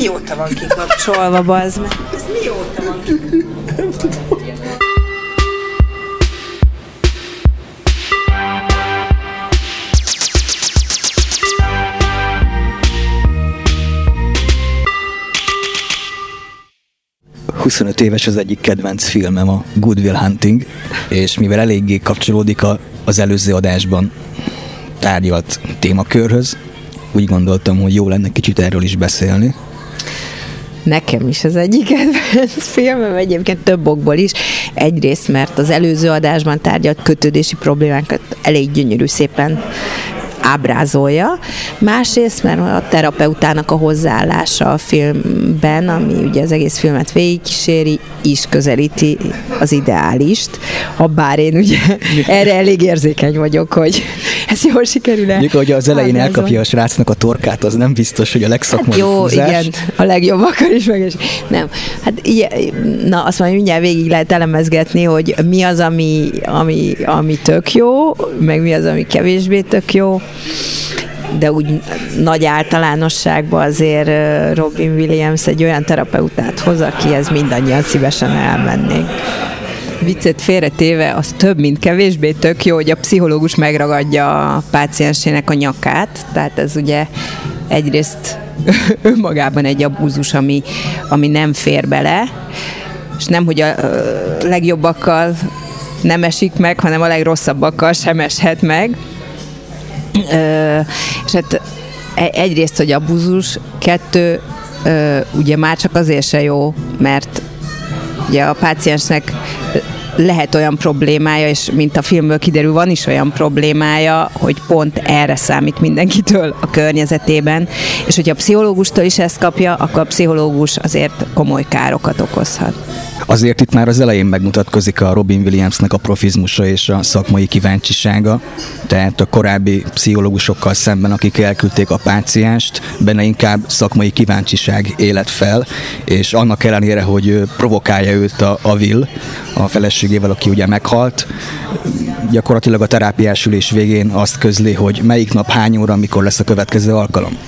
mióta van kikapcsolva, bazd meg? Ez mióta van kikapcsolva? 25 éves az egyik kedvenc filmem, a Good Will Hunting, és mivel eléggé kapcsolódik a, az előző adásban tárgyalt témakörhöz, úgy gondoltam, hogy jó lenne kicsit erről is beszélni. Nekem is az egyik kedvenc filmem, egyébként több okból is. Egyrészt, mert az előző adásban tárgyalt kötődési problémákat elég gyönyörű szépen ábrázolja. Másrészt, mert a terapeutának a hozzáállása a filmben, ami ugye az egész filmet végigkíséri, is közelíti az ideálist, ha bár én ugye erre elég érzékeny vagyok, hogy ez jól sikerül-e. Mondjuk, hogy az elején elkapja a srácnak a torkát, az nem biztos, hogy a legszakmai hát Jó, húzás. igen, a legjobbakon is meg is. Nem, hát igen, na azt majd mindjárt végig lehet elemezgetni, hogy mi az, ami, ami, ami tök jó, meg mi az, ami kevésbé tök jó de úgy nagy általánosságban azért Robin Williams egy olyan terapeutát hoz, akihez mindannyian szívesen elmennénk. Viccet félretéve, az több, mint kevésbé tök jó, hogy a pszichológus megragadja a páciensének a nyakát, tehát ez ugye egyrészt önmagában egy abúzus, ami, ami nem fér bele, és nem, hogy a legjobbakkal nem esik meg, hanem a legrosszabbakkal sem eshet meg. Ö, és hát e, egyrészt, hogy abuzus, kettő, ö, ugye már csak azért se jó, mert ugye a páciensnek lehet olyan problémája, és mint a filmből kiderül, van is olyan problémája, hogy pont erre számít mindenkitől a környezetében, és hogyha a pszichológustól is ezt kapja, akkor a pszichológus azért komoly károkat okozhat. Azért itt már az elején megmutatkozik a Robin Williamsnek a profizmusa és a szakmai kíváncsisága, tehát a korábbi pszichológusokkal szemben, akik elküldték a páciást, benne inkább szakmai kíváncsiság élet fel, és annak ellenére, hogy provokálja őt a, a Will, a feleségével, aki ugye meghalt, gyakorlatilag a terápiás ülés végén azt közli, hogy melyik nap hány óra, mikor lesz a következő alkalom.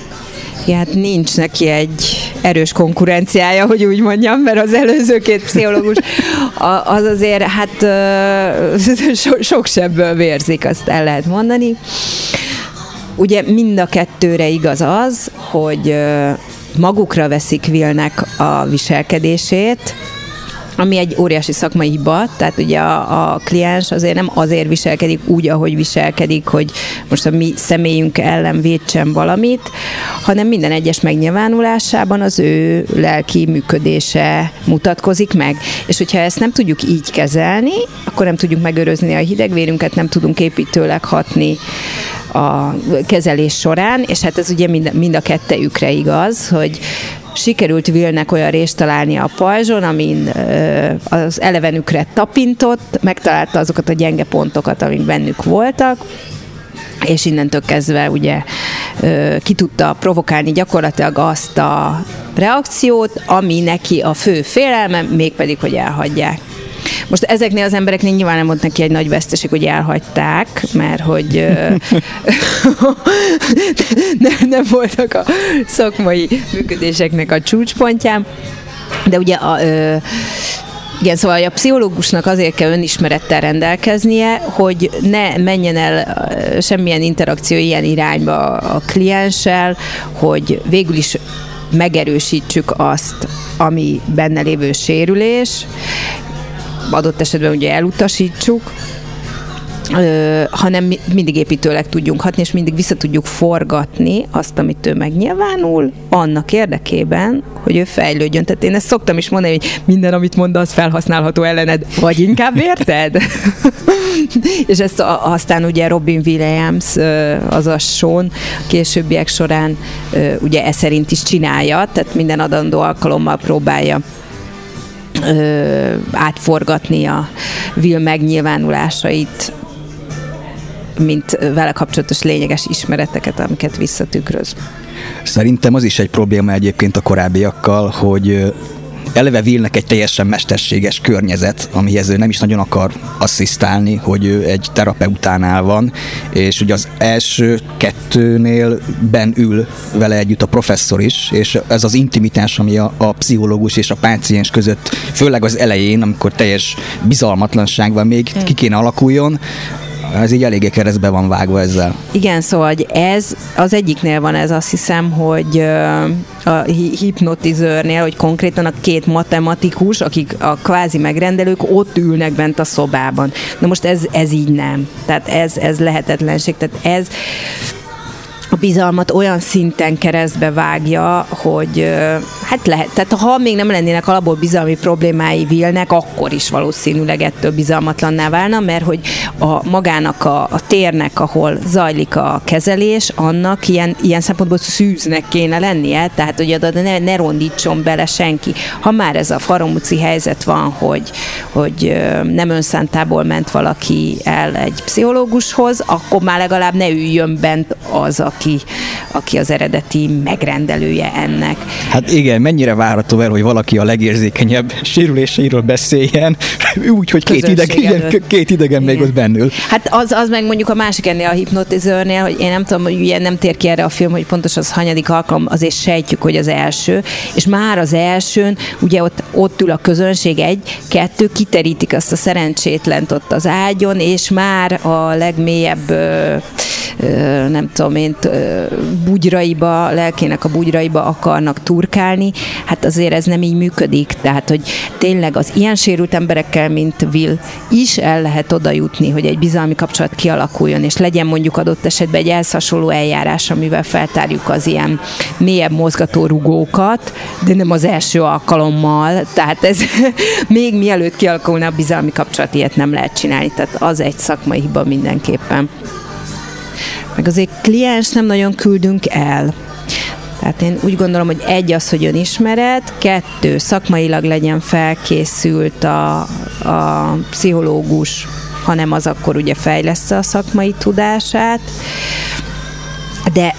Ja, hát nincs neki egy erős konkurenciája, hogy úgy mondjam, mert az előző két pszichológus az azért hát so, sok sebből vérzik, azt el lehet mondani. Ugye mind a kettőre igaz az, hogy magukra veszik Vilnek a viselkedését, ami egy óriási szakmai hiba, tehát ugye a, a kliens azért nem azért viselkedik úgy, ahogy viselkedik, hogy most a mi személyünk ellen védsen valamit, hanem minden egyes megnyilvánulásában az ő lelki működése mutatkozik meg. És hogyha ezt nem tudjuk így kezelni, akkor nem tudjuk megőrözni a hidegvérünket, nem tudunk építőleg hatni a kezelés során, és hát ez ugye mind, mind a kettejükre igaz, hogy sikerült Vilnek olyan részt találni a pajzson, amin az elevenükre tapintott, megtalálta azokat a gyenge pontokat, amik bennük voltak, és innentől kezdve ugye ki tudta provokálni gyakorlatilag azt a reakciót, ami neki a fő félelme, mégpedig, hogy elhagyják. Most ezeknél az embereknél nyilván nem volt neki egy nagy veszteség, hogy elhagyták, mert hogy nem, nem voltak a szakmai működéseknek a csúcspontján. De ugye a, ö, igen, szóval a pszichológusnak azért kell önismerettel rendelkeznie, hogy ne menjen el semmilyen interakció ilyen irányba a klienssel, hogy végül is megerősítsük azt, ami benne lévő sérülés, adott esetben ugye elutasítsuk, hanem mindig építőleg tudjunk hatni, és mindig vissza tudjuk forgatni azt, amit ő megnyilvánul, annak érdekében, hogy ő fejlődjön. Tehát én ezt szoktam is mondani, hogy minden, amit mondasz, felhasználható ellened, vagy inkább érted? és ezt a, aztán ugye Robin Williams, az a Sean, későbbiek során ugye e szerint is csinálja, tehát minden adandó alkalommal próbálja ö, átforgatni a Will megnyilvánulásait, mint vele kapcsolatos lényeges ismereteket, amiket visszatükröz. Szerintem az is egy probléma egyébként a korábbiakkal, hogy eleve Willnek egy teljesen mesterséges környezet, amihez ő nem is nagyon akar asszisztálni, hogy ő egy terapeutánál van, és ugye az első kettőnél ben ül vele együtt a professzor is, és ez az intimitás, ami a, a pszichológus és a páciens között, főleg az elején, amikor teljes bizalmatlanság van még, ki kéne alakuljon, ez így eléggé keresztbe van vágva ezzel. Igen, szóval ez az egyiknél van ez azt hiszem, hogy a hipnotizőrnél, hogy konkrétan a két matematikus, akik a kvázi megrendelők, ott ülnek bent a szobában. Na most ez, ez így nem. Tehát ez, ez lehetetlenség. Tehát ez bizalmat olyan szinten keresztbe vágja, hogy hát lehet, tehát ha még nem lennének alapból bizalmi problémái Vilnek, akkor is valószínűleg ettől bizalmatlanná válna, mert hogy a magának a, a térnek, ahol zajlik a kezelés, annak ilyen, ilyen szempontból szűznek kéne lennie, tehát hogy ne, ne rondítson bele senki. Ha már ez a faromuci helyzet van, hogy, hogy nem önszántából ment valaki el egy pszichológushoz, akkor már legalább ne üljön bent az, aki, aki az eredeti megrendelője ennek. Hát igen, mennyire várható el, hogy valaki a legérzékenyebb sérüléseiről beszéljen, úgy, hogy két, ideg, igen, két idegen igen. még ott bennül. Hát az, az meg mondjuk a másik ennél a hipnotizőrnél, hogy én nem tudom, hogy ugye nem tér ki erre a film, hogy pontos az hanyadik alkalom, azért sejtjük, hogy az első, és már az elsőn, ugye ott, ott ül a közönség egy, kettő, kiterítik azt a szerencsétlent ott az ágyon, és már a legmélyebb nem tudom én, bugyraiba, lelkének a bugyraiba akarnak turkálni, hát azért ez nem így működik. Tehát, hogy tényleg az ilyen sérült emberekkel, mint Will, is el lehet oda jutni, hogy egy bizalmi kapcsolat kialakuljon, és legyen mondjuk adott esetben egy elszasonló eljárás, amivel feltárjuk az ilyen mélyebb mozgatórugókat, de nem az első alkalommal, tehát ez még mielőtt kialakulna a bizalmi kapcsolat, ilyet nem lehet csinálni, tehát az egy szakmai hiba mindenképpen meg azért kliens nem nagyon küldünk el. Tehát én úgy gondolom, hogy egy az, hogy önismeret, kettő, szakmailag legyen felkészült a, a pszichológus, hanem az akkor ugye fejlesz a szakmai tudását, de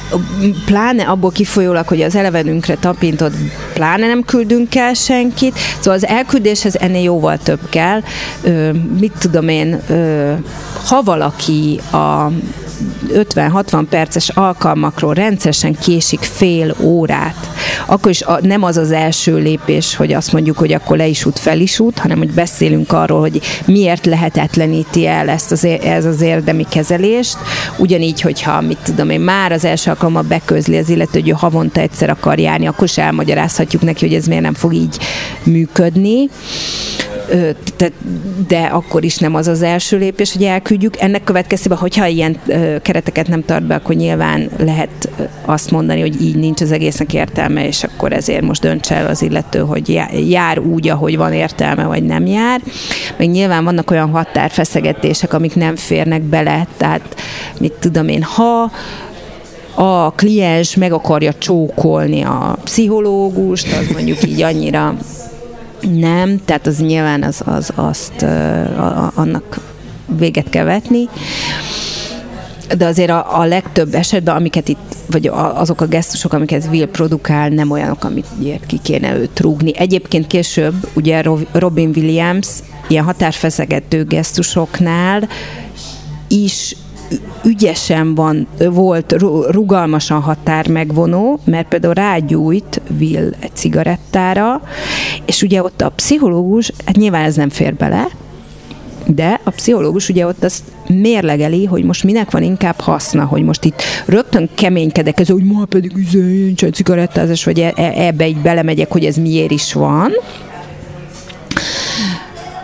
pláne abból kifolyólag, hogy az elevenünkre tapintott, pláne nem küldünk el senkit, szóval az elküldéshez ennél jóval több kell. Ö, mit tudom én, ö, ha valaki a 50-60 perces alkalmakról rendszeresen késik fél órát, akkor is a, nem az az első lépés, hogy azt mondjuk, hogy akkor le is út, fel is út, hanem hogy beszélünk arról, hogy miért lehetetleníti el ezt az, ez az érdemi kezelést. Ugyanígy, hogyha mit tudom én, már az első alkalommal beközli az illető, hogy havonta egyszer akar járni, akkor is elmagyarázhatjuk neki, hogy ez miért nem fog így működni de akkor is nem az az első lépés, hogy elküldjük. Ennek következtében, hogyha ilyen kereteket nem tart be, akkor nyilván lehet azt mondani, hogy így nincs az egésznek értelme, és akkor ezért most dönts el az illető, hogy jár úgy, ahogy van értelme, vagy nem jár. Meg nyilván vannak olyan határfeszegetések, amik nem férnek bele, tehát mit tudom én, ha a kliens meg akarja csókolni a pszichológust, az mondjuk így annyira nem, tehát az nyilván az, az azt a, a, annak véget kell vetni. De azért a, a legtöbb esetben, amiket itt, vagy azok a gesztusok, amiket Will produkál, nem olyanok, amit ki kéne őt rúgni. Egyébként később, ugye Robin Williams ilyen határfeszegető gesztusoknál is ügyesen van, volt, rugalmasan határ megvonó, mert például rágyújt Will egy cigarettára, és ugye ott a pszichológus, hát nyilván ez nem fér bele, de a pszichológus ugye ott azt mérlegeli, hogy most minek van inkább haszna, hogy most itt rögtön keménykedek, ez, hogy ma pedig nincs egy cigarettázás, vagy e, e, ebbe így belemegyek, hogy ez miért is van,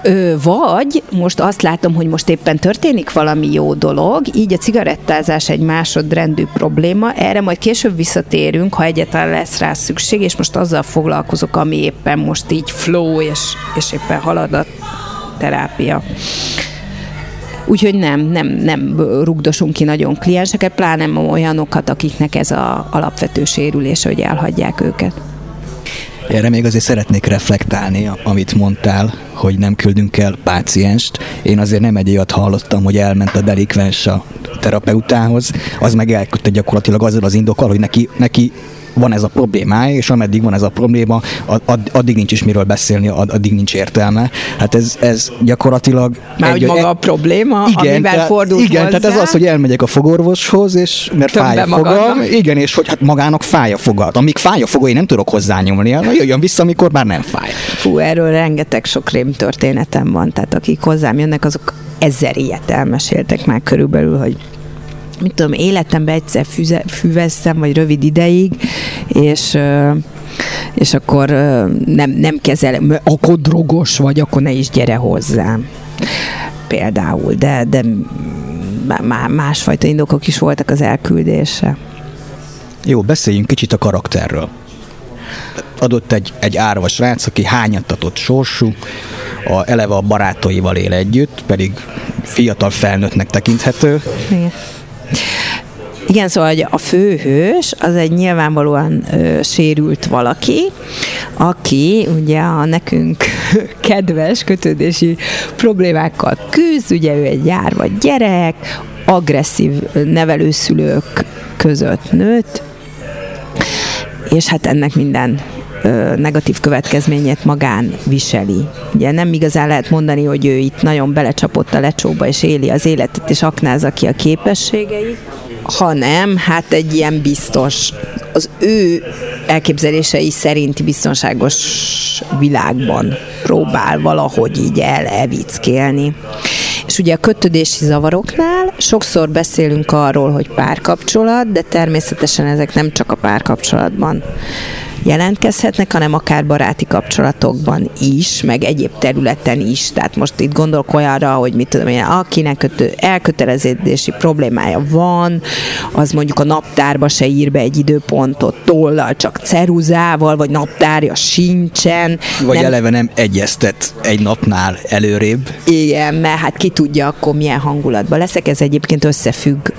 Ö, vagy most azt látom, hogy most éppen történik valami jó dolog, így a cigarettázás egy másodrendű probléma, erre majd később visszatérünk, ha egyáltalán lesz rá szükség, és most azzal foglalkozok, ami éppen most így flow, és, és éppen halad a terápia. Úgyhogy nem, nem, nem rugdosunk ki nagyon klienseket, pláne olyanokat, akiknek ez a alapvető sérülése, hogy elhagyják őket. Erre még azért szeretnék reflektálni, amit mondtál, hogy nem küldünk el pácienst. Én azért nem egy olyat hallottam, hogy elment a delikvens a terapeutához, az meg elküldte gyakorlatilag azzal az indokkal, hogy neki, neki van ez a problémája, és ameddig van ez a probléma, ad, addig nincs is miről beszélni, addig nincs értelme. Hát ez, ez gyakorlatilag... Már egy, hogy maga a probléma, igen, amivel tehát, fordult Igen, hozzá. tehát ez az, hogy elmegyek a fogorvoshoz, és mert Többen fáj a fogam, igen, és hogy hát magának fáj a fogad. Amíg fáj a foga, én nem tudok hozzányúlni, na jöjjön vissza, amikor már nem fáj. Fú, erről rengeteg sok rém történetem van, tehát akik hozzám jönnek, azok ezer ilyet elmeséltek már körülbelül, hogy mit tudom, életemben egyszer füze, füveztem, vagy rövid ideig, és és akkor nem, nem kezelem, akkor drogos vagy, akkor ne is gyere hozzám. Például, de, de másfajta indokok is voltak az elküldése. Jó, beszéljünk kicsit a karakterről. Adott egy, egy árva srác, aki hányattatott sorsú, a, eleve a barátaival él együtt, pedig fiatal felnőttnek tekinthető. Igen. Igen, szóval hogy a főhős az egy nyilvánvalóan ö, sérült valaki, aki ugye a nekünk kedves kötődési problémákkal küzd, ugye ő egy járva gyerek, agresszív nevelőszülők között nőtt, és hát ennek minden negatív következményét magán viseli. Ugye nem igazán lehet mondani, hogy ő itt nagyon belecsapott a lecsóba, és éli az életet, és aknázza ki a képességeit, hanem hát egy ilyen biztos, az ő elképzelései szerinti biztonságos világban próbál valahogy így el evickélni. És ugye a kötődési zavaroknál sokszor beszélünk arról, hogy párkapcsolat, de természetesen ezek nem csak a párkapcsolatban jelentkezhetnek, hanem akár baráti kapcsolatokban is, meg egyéb területen is. Tehát most itt gondolok olyanra, hogy mit tudom én, akinek kötő, elkötelezési problémája van, az mondjuk a naptárba se ír be egy időpontot tollal, csak ceruzával, vagy naptárja sincsen. Vagy nem... eleve nem egyeztet egy napnál előrébb. Igen, mert hát ki tudja akkor milyen hangulatban leszek. Ez egyébként összefügg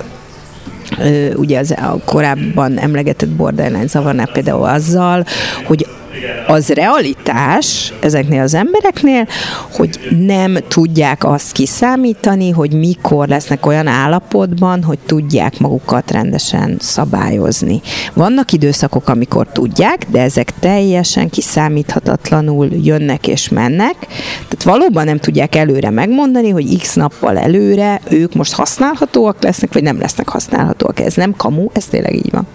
ugye az a korábban emlegetett borderline zavarnál például azzal, hogy az realitás ezeknél az embereknél, hogy nem tudják azt kiszámítani, hogy mikor lesznek olyan állapotban, hogy tudják magukat rendesen szabályozni. Vannak időszakok, amikor tudják, de ezek teljesen kiszámíthatatlanul jönnek és mennek, tehát valóban nem tudják előre megmondani, hogy x nappal előre ők most használhatóak lesznek, vagy nem lesznek használhatóak. Ez nem kamu, ez tényleg így van.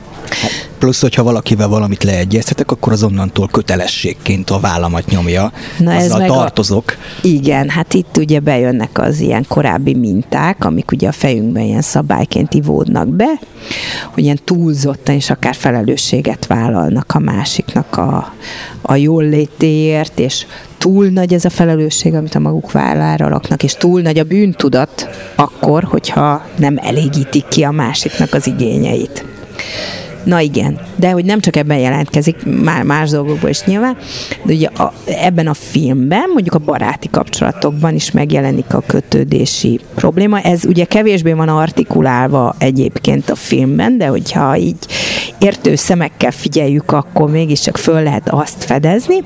Plusz, hogyha valakivel valamit leegyeztetek, akkor azonnantól kötelességként a vállamat nyomja. Na ez meg tartozok. A... Igen, hát itt ugye bejönnek az ilyen korábbi minták, amik ugye a fejünkben ilyen szabályként ivódnak be, hogy ilyen túlzottan és akár felelősséget vállalnak a másiknak a, a jól létéért, és túl nagy ez a felelősség, amit a maguk vállára raknak, és túl nagy a bűntudat akkor, hogyha nem elégítik ki a másiknak az igényeit. Na igen, de hogy nem csak ebben jelentkezik, már más dolgokból is nyilván, de ugye a, ebben a filmben, mondjuk a baráti kapcsolatokban is megjelenik a kötődési probléma. Ez ugye kevésbé van artikulálva egyébként a filmben, de hogyha így értő szemekkel figyeljük, akkor mégiscsak föl lehet azt fedezni,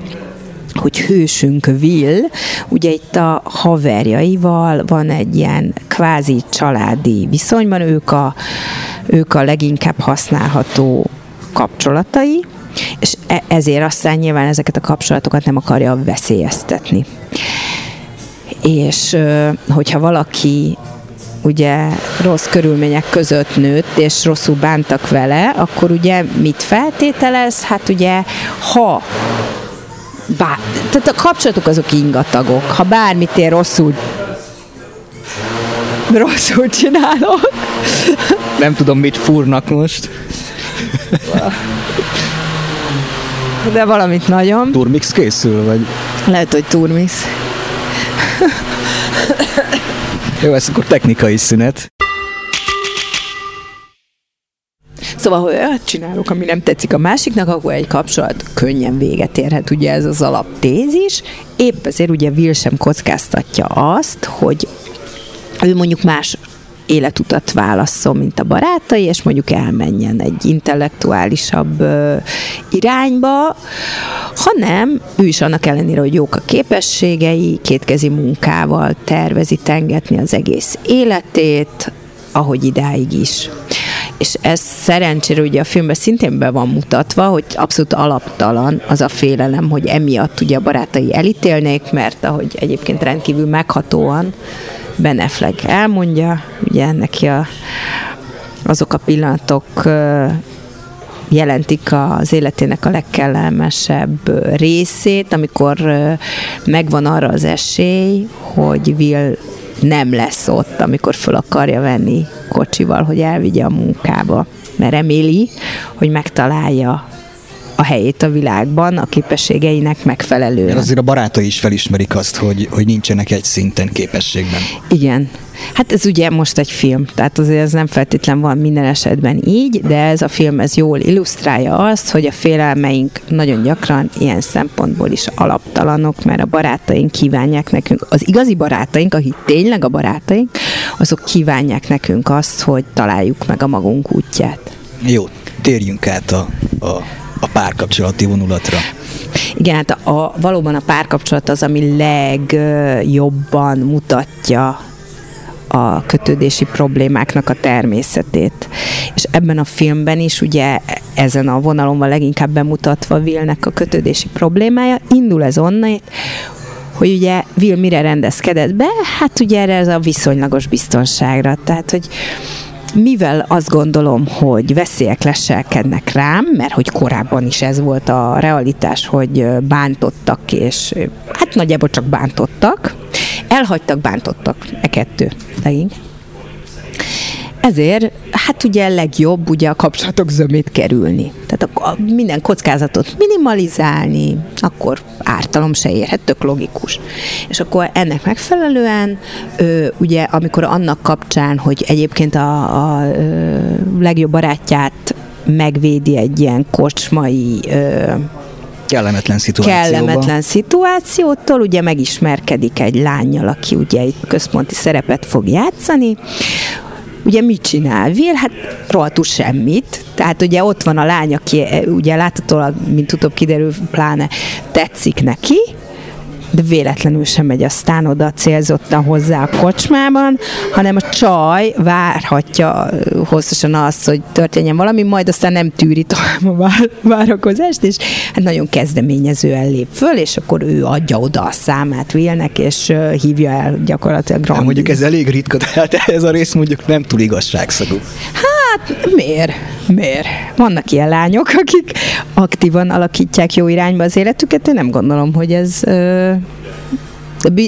hogy hősünk Will, ugye itt a haverjaival van egy ilyen kvázi családi viszonyban, ők a, ők a leginkább használható kapcsolatai, és e, ezért aztán nyilván ezeket a kapcsolatokat nem akarja veszélyeztetni. És hogyha valaki ugye rossz körülmények között nőtt, és rosszul bántak vele, akkor ugye mit feltételez? Hát ugye, ha bár, tehát a kapcsolatok azok ingatagok. Ha bármit én rosszul rosszul csinálok. Nem tudom, mit fúrnak most. De valamit nagyon. Turmix készül, vagy? Lehet, hogy turmix. Jó, ez akkor technikai szünet. Szóval, ha olyat csinálok, ami nem tetszik a másiknak, akkor egy kapcsolat könnyen véget érhet, ugye ez az alaptézis. Épp ezért ugye Will sem kockáztatja azt, hogy ő mondjuk más életutat válasszon, mint a barátai, és mondjuk elmenjen egy intellektuálisabb ö, irányba, hanem ő is annak ellenére, hogy jók a képességei, kétkezi munkával tervezi tengetni az egész életét, ahogy idáig is és ez szerencsére ugye a filmben szintén be van mutatva, hogy abszolút alaptalan az a félelem, hogy emiatt ugye a barátai elítélnék, mert ahogy egyébként rendkívül meghatóan Ben Affleck elmondja, ugye neki a, azok a pillanatok jelentik az életének a legkellemesebb részét, amikor megvan arra az esély, hogy Will nem lesz ott, amikor föl akarja venni kocsival, hogy elvigye a munkába. Mert reméli, hogy megtalálja a helyét a világban a képességeinek megfelelően. Azért a barátai is felismerik azt, hogy, hogy nincsenek egy szinten képességben. Igen. Hát ez ugye most egy film, tehát azért ez nem feltétlen van minden esetben így, de ez a film ez jól illusztrálja azt, hogy a félelmeink nagyon gyakran ilyen szempontból is alaptalanok, mert a barátaink kívánják nekünk, az igazi barátaink, akik tényleg a barátaink, azok kívánják nekünk azt, hogy találjuk meg a magunk útját. Jó, térjünk át a, a a párkapcsolati vonulatra. Igen, hát a, valóban a párkapcsolat az, ami legjobban mutatja a kötődési problémáknak a természetét. És ebben a filmben is ugye ezen a vonalon van leginkább bemutatva Vilnek a kötődési problémája. Indul ez onnan, hogy ugye Will mire rendezkedett be? Hát ugye erre ez a viszonylagos biztonságra. Tehát, hogy mivel azt gondolom, hogy veszélyek leselkednek rám, mert hogy korábban is ez volt a realitás, hogy bántottak, és hát nagyjából csak bántottak, elhagytak, bántottak, e kettő legink. Ezért, hát ugye legjobb ugye a kapcsolatok zömét kerülni. Tehát a, a, minden kockázatot minimalizálni, akkor ártalom se érhet, tök logikus. És akkor ennek megfelelően, ö, ugye amikor annak kapcsán, hogy egyébként a, a ö, legjobb barátját megvédi egy ilyen kocsmai ö, kellemetlen szituációban. Kellemetlen szituációtól, ugye megismerkedik egy lányjal, aki ugye egy központi szerepet fog játszani, ugye mit csinál? Will? Hát rohadtul semmit. Tehát ugye ott van a lány, aki ugye láthatólag, mint utóbb kiderül, pláne tetszik neki, de véletlenül sem megy aztán oda célzottan hozzá a kocsmában, hanem a csaj várhatja hosszasan azt, hogy történjen valami, majd aztán nem tűri tovább a várakozást, és hát nagyon kezdeményezően lép föl, és akkor ő adja oda a számát Willnek, és hívja el gyakorlatilag Grandi. mondjuk ez elég ritka, tehát ez a rész mondjuk nem túl igazságszagú. Hát miért? Miért? Vannak ilyen lányok, akik aktívan alakítják jó irányba az életüket, én nem gondolom, hogy ez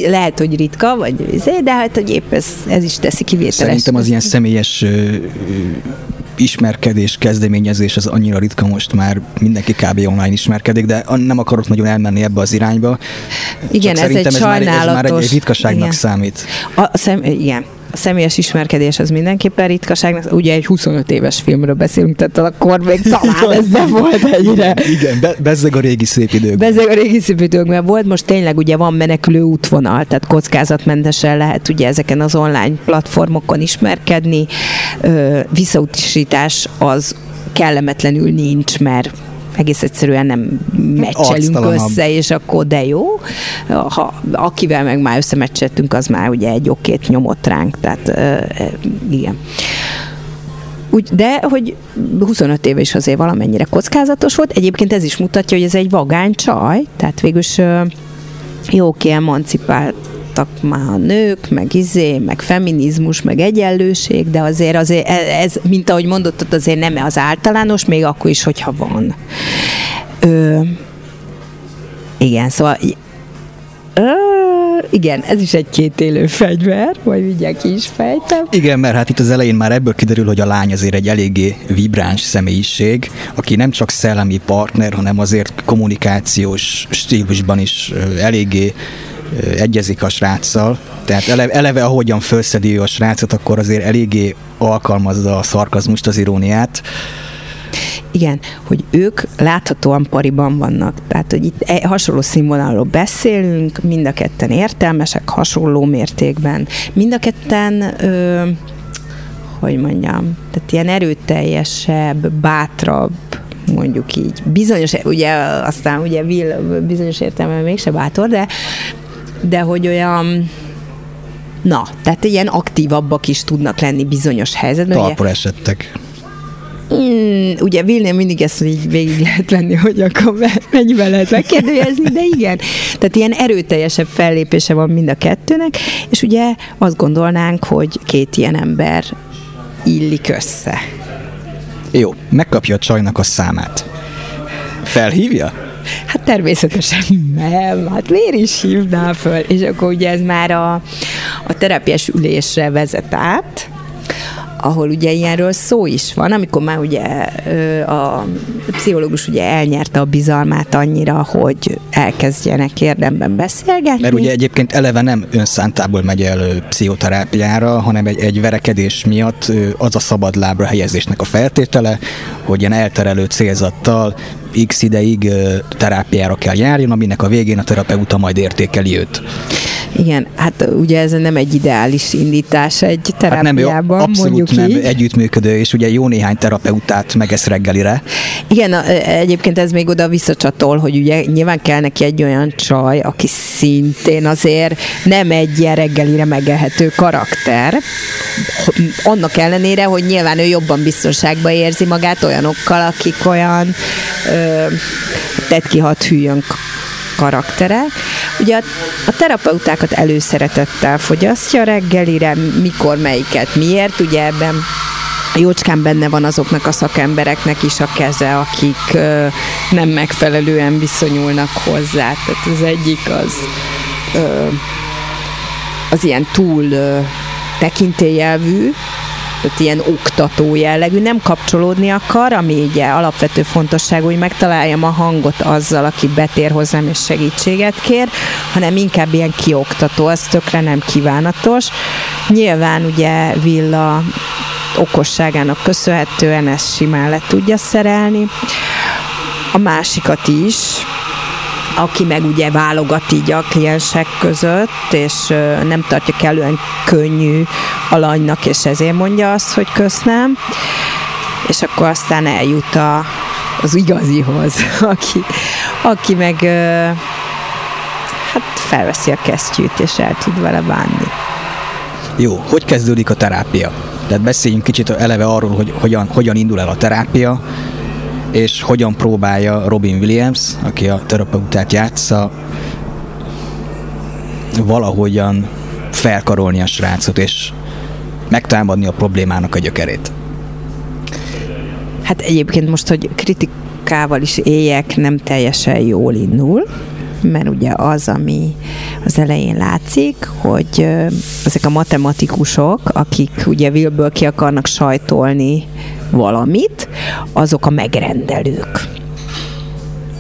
lehet, hogy ritka, vagy izé, de hát, hogy épp ez, ez is teszi kivételes. Szerintem az ilyen személyes ismerkedés, kezdeményezés az annyira ritka most már mindenki kb. online ismerkedik, de nem akarok nagyon elmenni ebbe az irányba. Igen, ez egy sajnálatos. Ez már, ez már egy ritkaságnak igen. számít. A, szem, igen, a személyes ismerkedés az mindenképpen ritkaság. Ugye egy 25 éves filmről beszélünk, tehát akkor még talán ez nem volt egyre. Igen, be, bezzeg a régi szép időkben. Bezzeg a régi szép időkben volt, most tényleg ugye van menekülő útvonal, tehát kockázatmentesen lehet ugye ezeken az online platformokon ismerkedni. Visszautisítás az kellemetlenül nincs, mert egész egyszerűen nem meccselünk össze, és akkor de jó. Ha, akivel meg már összemeccseltünk, az már ugye egy okét nyomott ránk, tehát igen. Úgy, de hogy 25 éve is azért valamennyire kockázatos volt. Egyébként ez is mutatja, hogy ez egy vagány csaj, tehát végülis jó emancipált voltak már a nők, meg izé, meg feminizmus, meg egyenlőség, de azért, azért e- ez, mint ahogy mondottad, azért nem az általános, még akkor is, hogyha van. Ö, igen, szóval Ö, igen, ez is egy kétélő fegyver, vagy ugye ki is fejtem. Igen, mert hát itt az elején már ebből kiderül, hogy a lány azért egy eléggé vibráns személyiség, aki nem csak szellemi partner, hanem azért kommunikációs stílusban is eléggé egyezik a sráccal, tehát eleve, eleve ahogyan felszedi a srácot, akkor azért eléggé alkalmazza a szarkazmust, az iróniát. Igen, hogy ők láthatóan pariban vannak. Tehát, hogy itt e, hasonló színvonalról beszélünk, mind a ketten értelmesek, hasonló mértékben. Mind a ketten, ö, hogy mondjam, tehát ilyen erőteljesebb, bátrabb, mondjuk így. Bizonyos, ugye aztán ugye Will bizonyos értelemben mégse bátor, de de hogy olyan Na, tehát ilyen aktívabbak is tudnak lenni bizonyos helyzetben. Talpra esettek. Mm, ugye Vilnél mindig ezt így végig lehet venni, hogy akkor mennyivel lehet megkérdőjelezni, de igen. Tehát ilyen erőteljesebb fellépése van mind a kettőnek, és ugye azt gondolnánk, hogy két ilyen ember illik össze. Jó, megkapja a csajnak a számát. Felhívja? Hát természetesen nem, hát miért is hívná föl? És akkor ugye ez már a, a terápiás ülésre vezet át, ahol ugye ilyenről szó is van, amikor már ugye a pszichológus ugye elnyerte a bizalmát annyira, hogy elkezdjenek érdemben beszélgetni. Mert ugye egyébként eleve nem önszántából megy el pszichoterápiára, hanem egy, egy verekedés miatt az a szabad lábra helyezésnek a feltétele, hogy ilyen elterelő célzattal x ideig terápiára kell járjon, aminek a végén a terapeuta majd értékeli őt. Igen, hát ugye ez nem egy ideális indítás egy terápiában, hát nem, abszolút nem így. együttműködő, és ugye jó néhány terapeutát megesz reggelire. Igen, egyébként ez még oda visszacsatol, hogy ugye nyilván kell neki egy olyan csaj, aki szintén azért nem egy ilyen reggelire megehető karakter, annak ellenére, hogy nyilván ő jobban biztonságban érzi magát olyanokkal, akik olyan ö, tett ki hat hűjön karakterek. Ugye a, a terapeutákat előszeretettel fogyasztja reggelire, mikor, melyiket, miért, ugye ebben jócskán benne van azoknak a szakembereknek is a keze, akik ö, nem megfelelően viszonyulnak hozzá. Tehát az egyik az ö, az ilyen túl ö, tekintélyelvű, tehát ilyen oktató jellegű, nem kapcsolódni akar, ami ugye alapvető fontosságú, hogy megtaláljam a hangot azzal, aki betér hozzám és segítséget kér, hanem inkább ilyen kioktató, az tökre nem kívánatos. Nyilván ugye Villa okosságának köszönhetően ezt simán le tudja szerelni. A másikat is, aki meg ugye válogat így a kliensek között, és nem tartja kellően könnyű alanynak, és ezért mondja azt, hogy köszönöm, és akkor aztán eljut a, az igazihoz, aki, aki meg hát felveszi a kesztyűt, és el tud vele bánni. Jó, hogy kezdődik a terápia? Tehát beszéljünk kicsit eleve arról, hogy hogyan, hogyan indul el a terápia, és hogyan próbálja Robin Williams, aki a terapeutát játsza, valahogyan felkarolni a srácot, és megtámadni a problémának a gyökerét. Hát egyébként most, hogy kritikával is éljek, nem teljesen jól indul, mert ugye az, ami az elején látszik, hogy ezek a matematikusok, akik ugye Willből ki akarnak sajtolni valamit, azok a megrendelők.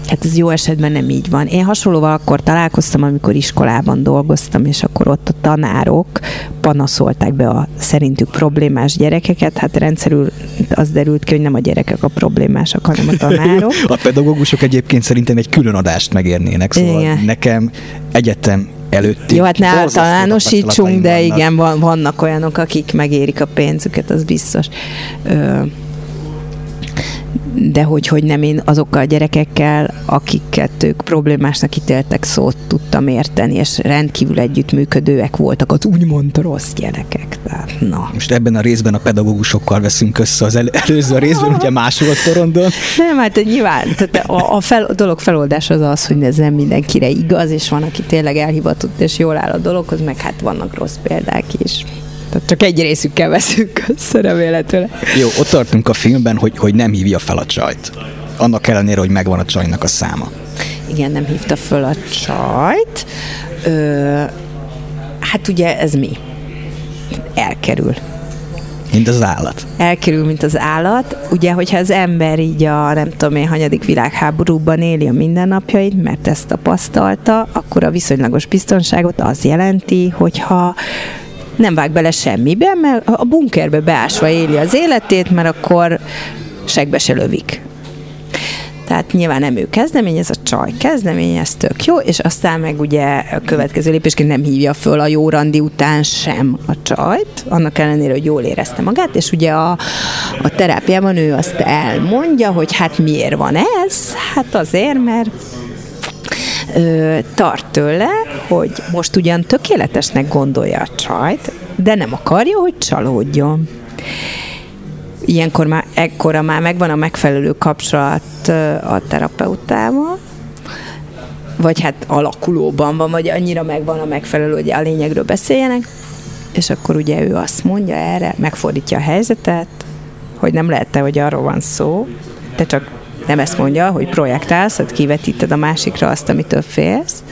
Hát ez jó esetben nem így van. Én hasonlóval akkor találkoztam, amikor iskolában dolgoztam, és akkor ott a tanárok panaszolták be a szerintük problémás gyerekeket. Hát rendszerül az derült ki, hogy nem a gyerekek a problémásak, hanem a tanárok. a pedagógusok egyébként szerintem egy külön adást megérnének, szóval Igen. nekem egyetem előtti. Jó, hát ne általánosítsunk, de vannak. igen, van, vannak olyanok, akik megérik a pénzüket, az biztos. Ö, de hogy, hogy nem én azokkal a gyerekekkel, akiket ők problémásnak ítéltek, szót tudtam érteni, és rendkívül együttműködőek voltak az úgymond rossz gyerekek. Tehát, na. Most ebben a részben a pedagógusokkal veszünk össze, az el, előző részben ugye más volt porondon. Nem, hát nyilván, tehát a, a, fel, a dolog feloldás az az, hogy ez nem mindenkire igaz, és van, aki tényleg elhivatott, és jól áll a dologhoz, meg hát vannak rossz példák is. Tehát csak egy részükkel veszünk össze remélhetőleg. Jó, ott tartunk a filmben, hogy, hogy nem hívja fel a csajt. Annak ellenére, hogy megvan a csajnak a száma. Igen, nem hívta fel a csajt. Ö, hát ugye ez mi? Elkerül. Mint az állat. Elkerül, mint az állat. Ugye, hogyha az ember így a nem tudom én, hanyadik világháborúban éli a mindennapjait, mert ezt tapasztalta, akkor a viszonylagos biztonságot az jelenti, hogyha nem vág bele semmibe, mert a bunkerbe beásva éli az életét, mert akkor segbe se lövik. Tehát nyilván nem ő kezdeményez, a csaj kezdeményez, tök jó, és aztán meg ugye a következő lépésként nem hívja föl a jó randi után sem a csajt, annak ellenére, hogy jól érezte magát, és ugye a, a terápiában ő azt elmondja, hogy hát miért van ez? Hát azért, mert ö, tart tőle, hogy most ugyan tökéletesnek gondolja a csajt, de nem akarja, hogy csalódjon. ilyenkor már, ekkora már megvan a megfelelő kapcsolat a terapeutával, vagy hát alakulóban van, vagy annyira megvan a megfelelő, hogy a lényegről beszéljenek, és akkor ugye ő azt mondja erre, megfordítja a helyzetet, hogy nem lehet hogy arról van szó, te csak nem ezt mondja, hogy projektálsz, hogy kivetíted a másikra azt, amitől félsz,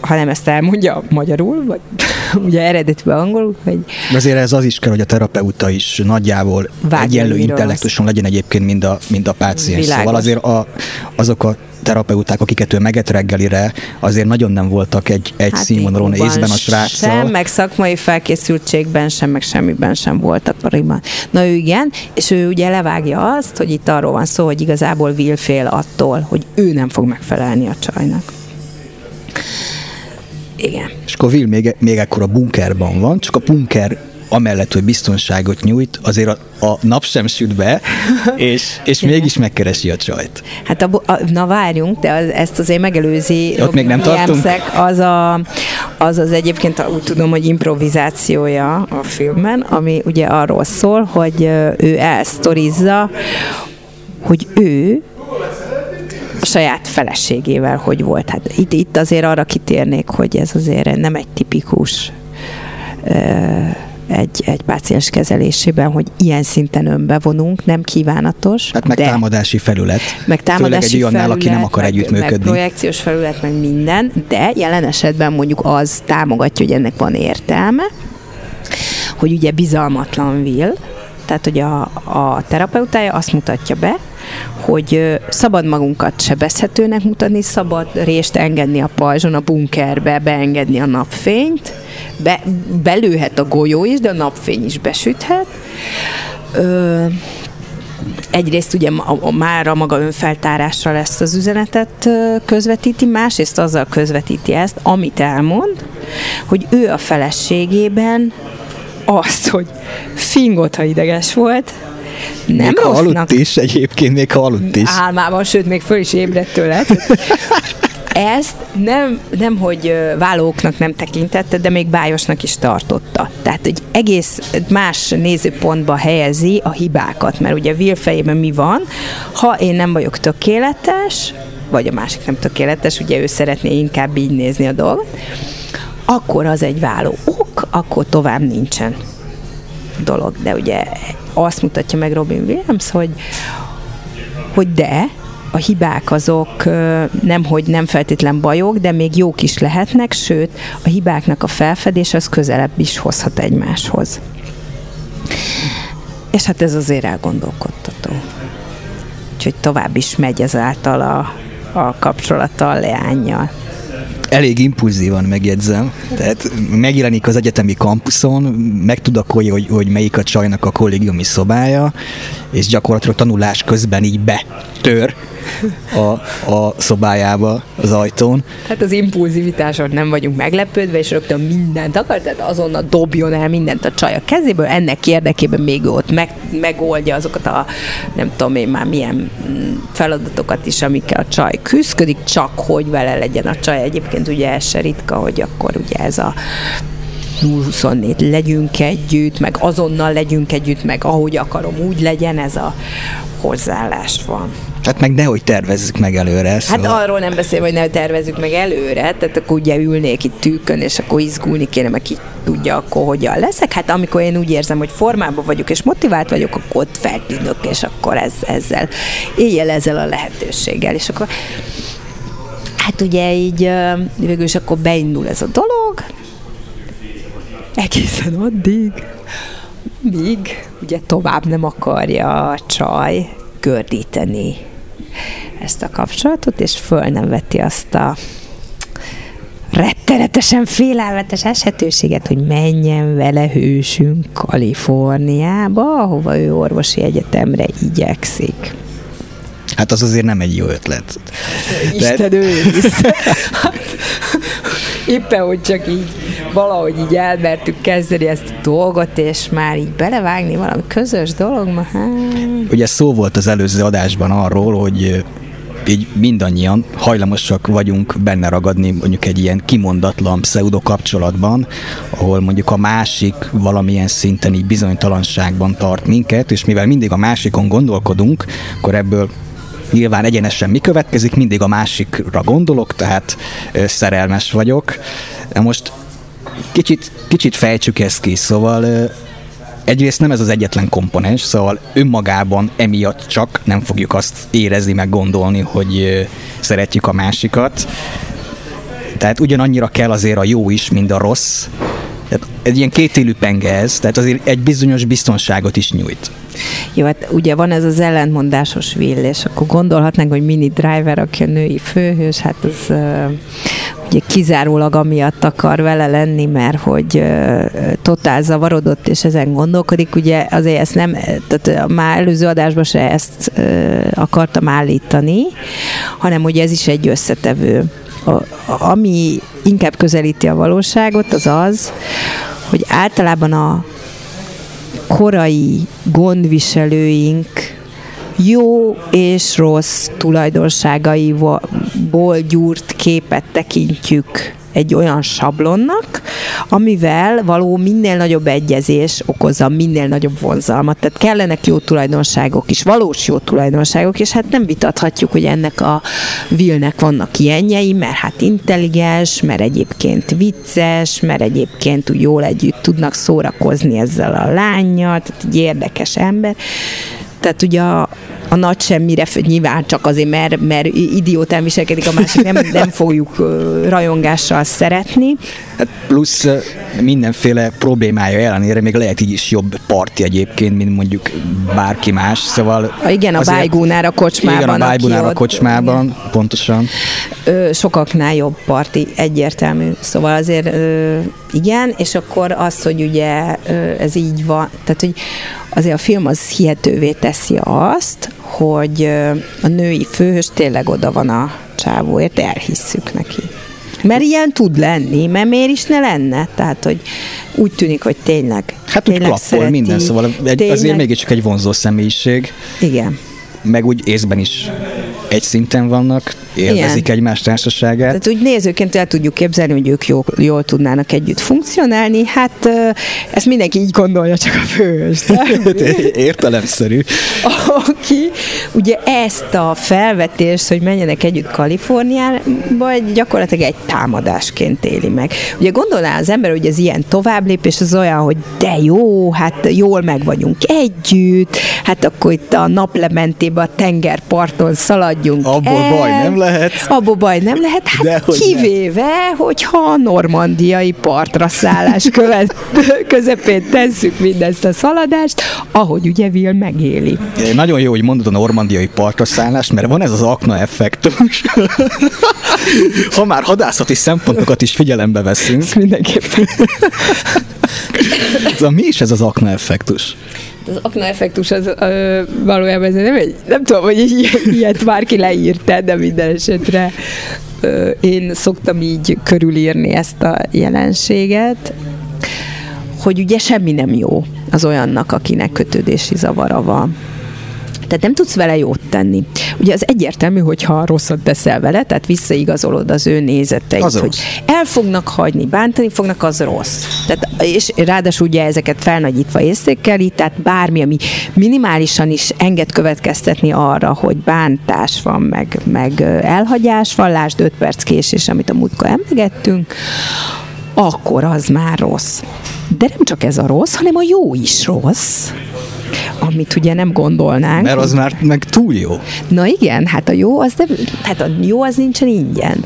hanem ezt elmondja magyarul, vagy ugye eredetiben angolul, hogy... Azért ez az is kell, hogy a terapeuta is nagyjából egyenlő intellektuson legyen egyébként, mind a, mind a páciens. Szóval azért a, azok a terapeuták, akiket ő meget reggelire, azért nagyon nem voltak egy, egy hát színvonalon észben a sráccal. Sem, meg szakmai felkészültségben sem, meg semmiben sem voltak pariban. Na ő igen, és ő ugye levágja azt, hogy itt arról van szó, hogy igazából Will fél attól, hogy ő nem fog megfelelni a csajnak. Igen. És akkor Will még, még ekkor a bunkerban van, csak a bunker amellett, hogy biztonságot nyújt, azért a, a nap sem süt be, és, és mégis megkeresi a csajt. Hát a, a, na várjunk, de az, ezt azért megelőzi. Ott még nem tartunk? Az, a, az az egyébként úgy tudom, hogy improvizációja a filmben, ami ugye arról szól, hogy ő elsztorizza, hogy ő a saját feleségével hogy volt. Hát itt, itt azért arra kitérnék, hogy ez azért nem egy tipikus egy, egy páciens kezelésében, hogy ilyen szinten önbevonunk, nem kívánatos. Hát meg de, támadási felület. Meg támadási egy olyannál, felület, aki nem akar meg, együttműködni. Meg projekciós felület, meg minden, de jelen esetben mondjuk az támogatja, hogy ennek van értelme, hogy ugye bizalmatlan Will, tehát hogy a, a terapeutája azt mutatja be, hogy szabad magunkat sebezhetőnek mutatni, szabad részt engedni a pajzson, a bunkerbe, beengedni a napfényt, be, belőhet a golyó is, de a napfény is besüthet. Ö, egyrészt ugye a, már a maga önfeltárásra lesz az üzenetet közvetíti, másrészt azzal közvetíti ezt, amit elmond, hogy ő a feleségében azt, hogy fingott, ha ideges volt, nem még rossznak. aludt is, egyébként még aludt is. Álmában, sőt, még föl is ébredt tőle. Ezt nem, nem, hogy vállóknak nem tekintette, de még bájosnak is tartotta. Tehát egy egész más nézőpontba helyezi a hibákat, mert ugye Will fejében mi van, ha én nem vagyok tökéletes, vagy a másik nem tökéletes, ugye ő szeretné inkább így nézni a dolgot, akkor az egy váló ok, akkor tovább nincsen dolog. De ugye azt mutatja meg Robin Williams, hogy, hogy de, a hibák azok nem, hogy nem feltétlen bajok, de még jók is lehetnek, sőt, a hibáknak a felfedés az közelebb is hozhat egymáshoz. És hát ez azért elgondolkodtató. Úgyhogy tovább is megy ezáltal a, a kapcsolata a leányjal elég impulzívan megjegyzem. Tehát megjelenik az egyetemi kampuszon, megtudakolja, hogy, hogy melyik a csajnak a kollégiumi szobája, és gyakorlatilag tanulás közben így betör a, a szobájába az ajtón. Tehát az impulzivitáson nem vagyunk meglepődve, és rögtön mindent akar, tehát azonnal dobjon el mindent a csaj a kezéből, ennek érdekében még ott meg, megoldja azokat a nem tudom én már milyen feladatokat is, amikkel a csaj küzdik, csak hogy vele legyen a csaj. Egyébként ugye ez se ritka, hogy akkor ugye ez a 0-24 legyünk együtt, meg azonnal legyünk együtt, meg ahogy akarom, úgy legyen, ez a hozzáállás van. Hát meg nehogy tervezzük meg előre. Hát szóval... Hát arról nem beszélve, hogy ne tervezzük meg előre, tehát akkor ugye ülnék itt tűkön, és akkor izgulni kéne, meg ki tudja akkor hogyan leszek. Hát amikor én úgy érzem, hogy formában vagyok, és motivált vagyok, akkor ott feltűnök, és akkor ez, ezzel, éjjel ezzel a lehetőséggel, és akkor hát ugye így végül is akkor beindul ez a dolog, egészen addig, míg ugye tovább nem akarja a csaj gördíteni ezt a kapcsolatot, és föl nem veti azt a rettenetesen félelmetes esetőséget, hogy menjen vele hősünk Kaliforniába, ahova ő orvosi egyetemre igyekszik. Hát az azért nem egy jó ötlet. Isten De... hát, éppen, hogy csak így valahogy így elmertük kezdeni ezt a dolgot, és már így belevágni valami közös dolog, ma hát... Ugye szó volt az előző adásban arról, hogy így mindannyian hajlamosak vagyunk benne ragadni mondjuk egy ilyen kimondatlan pseudo kapcsolatban, ahol mondjuk a másik valamilyen szinten így bizonytalanságban tart minket, és mivel mindig a másikon gondolkodunk, akkor ebből nyilván egyenesen mi következik, mindig a másikra gondolok, tehát szerelmes vagyok. Most kicsit, kicsit fejtsük ezt ki, szóval egyrészt nem ez az egyetlen komponens, szóval önmagában emiatt csak nem fogjuk azt érezni, meg gondolni, hogy szeretjük a másikat. Tehát ugyanannyira kell azért a jó is, mint a rossz. Tehát egy ilyen kétélű penge ez, tehát azért egy bizonyos biztonságot is nyújt. Jó, hát ugye van ez az ellentmondásos Will, és akkor gondolhatnánk, hogy Mini Driver, aki a női főhős, hát az ugye kizárólag amiatt akar vele lenni, mert hogy totál zavarodott, és ezen gondolkodik, ugye azért ezt nem, tehát már előző adásban se ezt akartam állítani, hanem ugye ez is egy összetevő. A, ami inkább közelíti a valóságot, az az, hogy általában a korai gondviselőink jó és rossz tulajdonságaiból gyúrt képet tekintjük egy olyan sablonnak, amivel való minél nagyobb egyezés okozza minél nagyobb vonzalmat. Tehát kellenek jó tulajdonságok is, valós jó tulajdonságok, és hát nem vitathatjuk, hogy ennek a Vilnek vannak ilyenjei, mert hát intelligens, mert egyébként vicces, mert egyébként úgy jól együtt tudnak szórakozni ezzel a lányjal, tehát egy érdekes ember. Tehát ugye a, a nagy semmire, nyilván csak azért, mert, mert idiótán viselkedik a másik, nem, nem fogjuk rajongással szeretni. Hát plusz mindenféle problémája ellenére még lehet így is jobb parti egyébként, mint mondjuk bárki más, szóval... A, igen, a Bájgónál a kocsmában. Igen, a Bájgónál a kocsmában, igen. pontosan. Ö, sokaknál jobb parti, egyértelmű. Szóval azért ö, igen, és akkor az, hogy ugye ö, ez így van, tehát hogy azért a film az hihetővé teszi azt, hogy a női főhős tényleg oda van a csávóért, elhisszük neki. Mert ilyen tud lenni, mert miért is ne lenne? Tehát, hogy úgy tűnik, hogy tényleg Hát úgy klappol szereti, minden, szóval egy, tényleg... azért mégiscsak egy vonzó személyiség. Igen. Meg úgy észben is egy szinten vannak, élvezik Igen. egymás társaságát. Tehát úgy nézőként el tudjuk képzelni, hogy ők jól, jól tudnának együtt funkcionálni, hát ezt mindenki így gondolja, csak a fős. Értelemszerű. Aki ugye ezt a felvetést, hogy menjenek együtt Kaliforniába, gyakorlatilag egy támadásként éli meg. Ugye gondolná az ember, hogy ez ilyen továbblépés, az olyan, hogy de jó, hát jól meg vagyunk együtt, hát akkor itt a naplementében a tengerparton szaladjunk Abból el, baj nem lehet. Abból baj nem lehet, hát De, hogy kivéve, nem. hogyha a normandiai partra szállás követ, közepén tesszük mindezt a szaladást, ahogy ugye Will megéli. Nagyon jó, hogy mondod a normandiai partra szállást, mert van ez az akna effektus. ha már hadászati szempontokat is figyelembe veszünk. Mindenképpen. mi is ez az akna effektus? Az akna effektus az ö, valójában ez nem egy, nem tudom, hogy ilyet bárki leírta, de minden esetre ö, én szoktam így körülírni ezt a jelenséget, hogy ugye semmi nem jó az olyannak, akinek kötődési zavara van. Tehát nem tudsz vele jót tenni. Ugye az egyértelmű, hogyha rosszat teszel vele, tehát visszaigazolod az ő nézeteit, az hogy rossz. el fognak hagyni, bántani fognak, az rossz. Tehát, és ráadásul ugye ezeket felnagyítva észékeli, tehát bármi, ami minimálisan is enged következtetni arra, hogy bántás van, meg, meg elhagyás van, lásd 5 perc késés, amit a múltkor emlegettünk, akkor az már rossz. De nem csak ez a rossz, hanem a jó is rossz amit ugye nem gondolnánk. Mert az már meg túl jó. Na igen, hát a jó az, nem, hát a jó az nincsen ingyen.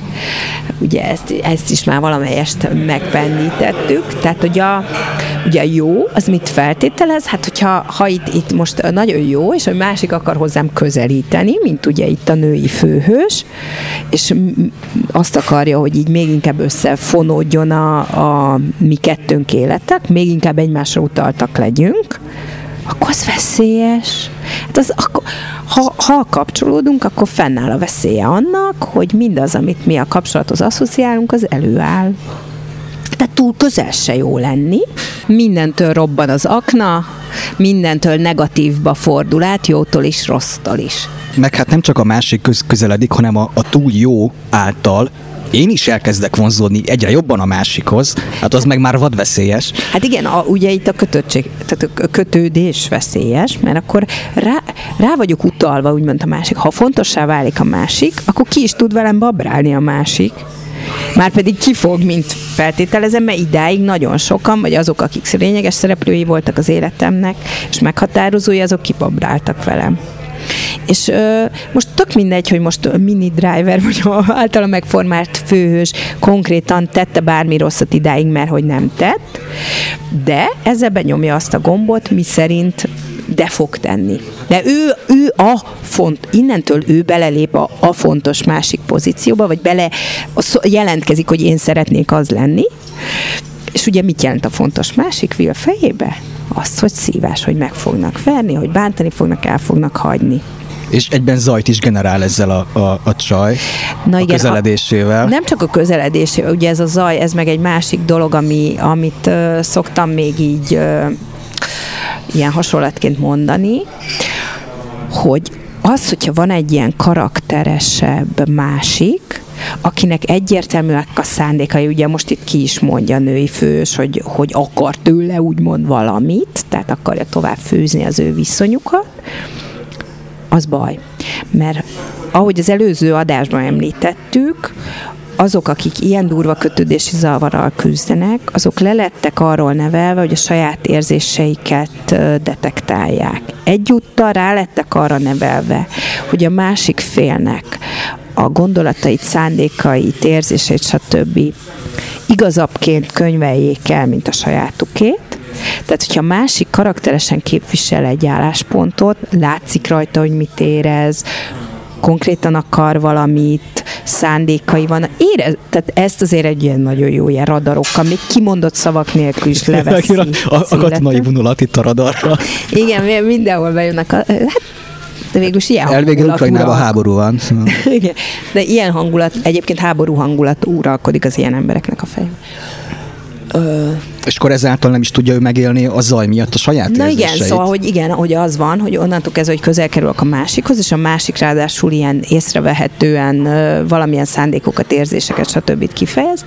Ugye ezt, ezt is már valamelyest megpennítettük, tehát hogy a, ugye a jó, az mit feltételez? Hát hogyha ha itt, itt most nagyon jó, és a másik akar hozzám közelíteni, mint ugye itt a női főhős, és azt akarja, hogy így még inkább összefonódjon a, a mi kettőnk életek, még inkább egymásra utaltak legyünk, akkor az veszélyes. Hát az, akkor, ha, ha kapcsolódunk, akkor fennáll a veszélye annak, hogy mindaz, amit mi a kapcsolathoz asszociálunk, az előáll. Tehát túl közel se jó lenni, mindentől robban az akna, mindentől negatívba fordul át, jótól is, rossztól is. Meg hát nem csak a másik köz- közeledik, hanem a, a túl jó által én is elkezdek vonzódni egyre jobban a másikhoz, hát az meg már vadveszélyes. Hát igen, a, ugye itt a kötöttség, tehát a kötődés veszélyes, mert akkor rá, rá vagyok utalva, úgymond a másik. Ha fontossá válik a másik, akkor ki is tud velem babrálni a másik. Már pedig ki fog, mint feltételezem, mert idáig nagyon sokan, vagy azok, akik lényeges szereplői voltak az életemnek, és meghatározói, azok kibabráltak velem. És ö, most tök mindegy, hogy most mini driver, vagy általa megformált főhős konkrétan tette bármi rosszat idáig, mert hogy nem tett, de ezzel benyomja azt a gombot, mi szerint de fog tenni. De ő, ő a font, innentől ő belelép a, a fontos másik pozícióba, vagy bele jelentkezik, hogy én szeretnék az lenni, és ugye mit jelent a fontos másik a fejébe? Azt, hogy szívás, hogy meg fognak verni, hogy bántani fognak, el fognak hagyni. És egyben zajt is generál ezzel a, a, a csaj Na a igen, közeledésével. A, nem csak a közeledésével, ugye ez a zaj, ez meg egy másik dolog, ami, amit uh, szoktam még így uh, ilyen hasonlatként mondani, hogy az, hogyha van egy ilyen karakteresebb másik, akinek egyértelműek a szándékai, ugye most itt ki is mondja a női fős, hogy, hogy akar tőle úgymond valamit, tehát akarja tovább főzni az ő viszonyukat, az baj. Mert ahogy az előző adásban említettük, azok, akik ilyen durva kötődési zavarral küzdenek, azok lelettek arról nevelve, hogy a saját érzéseiket detektálják. Egyúttal rá lettek arra nevelve, hogy a másik félnek a gondolatait, szándékait, érzéseit, stb. igazabbként könyveljék el, mint a sajátukét, tehát, hogyha másik karakteresen képvisel egy álláspontot, látszik rajta, hogy mit érez, konkrétan akar valamit, szándékai van. Érez, tehát ezt azért egy ilyen nagyon jó ilyen radarokkal, még kimondott szavak nélkül is leveszi. a, a katonai vonulat itt a radarra. Igen, mindenhol bejönnek. A, hát de végül is ilyen Elvégül Ukrajnában háború van. Szóval. Igen, de ilyen hangulat, egyébként háború hangulat uralkodik az ilyen embereknek a fejében. Ö... És akkor ezáltal nem is tudja ő megélni a zaj miatt a saját Na érzéseit. igen, szóval, hogy igen, hogy az van, hogy onnantól kezdve, hogy közel kerülök a másikhoz, és a másik ráadásul ilyen észrevehetően valamilyen szándékokat, érzéseket, stb. kifejez,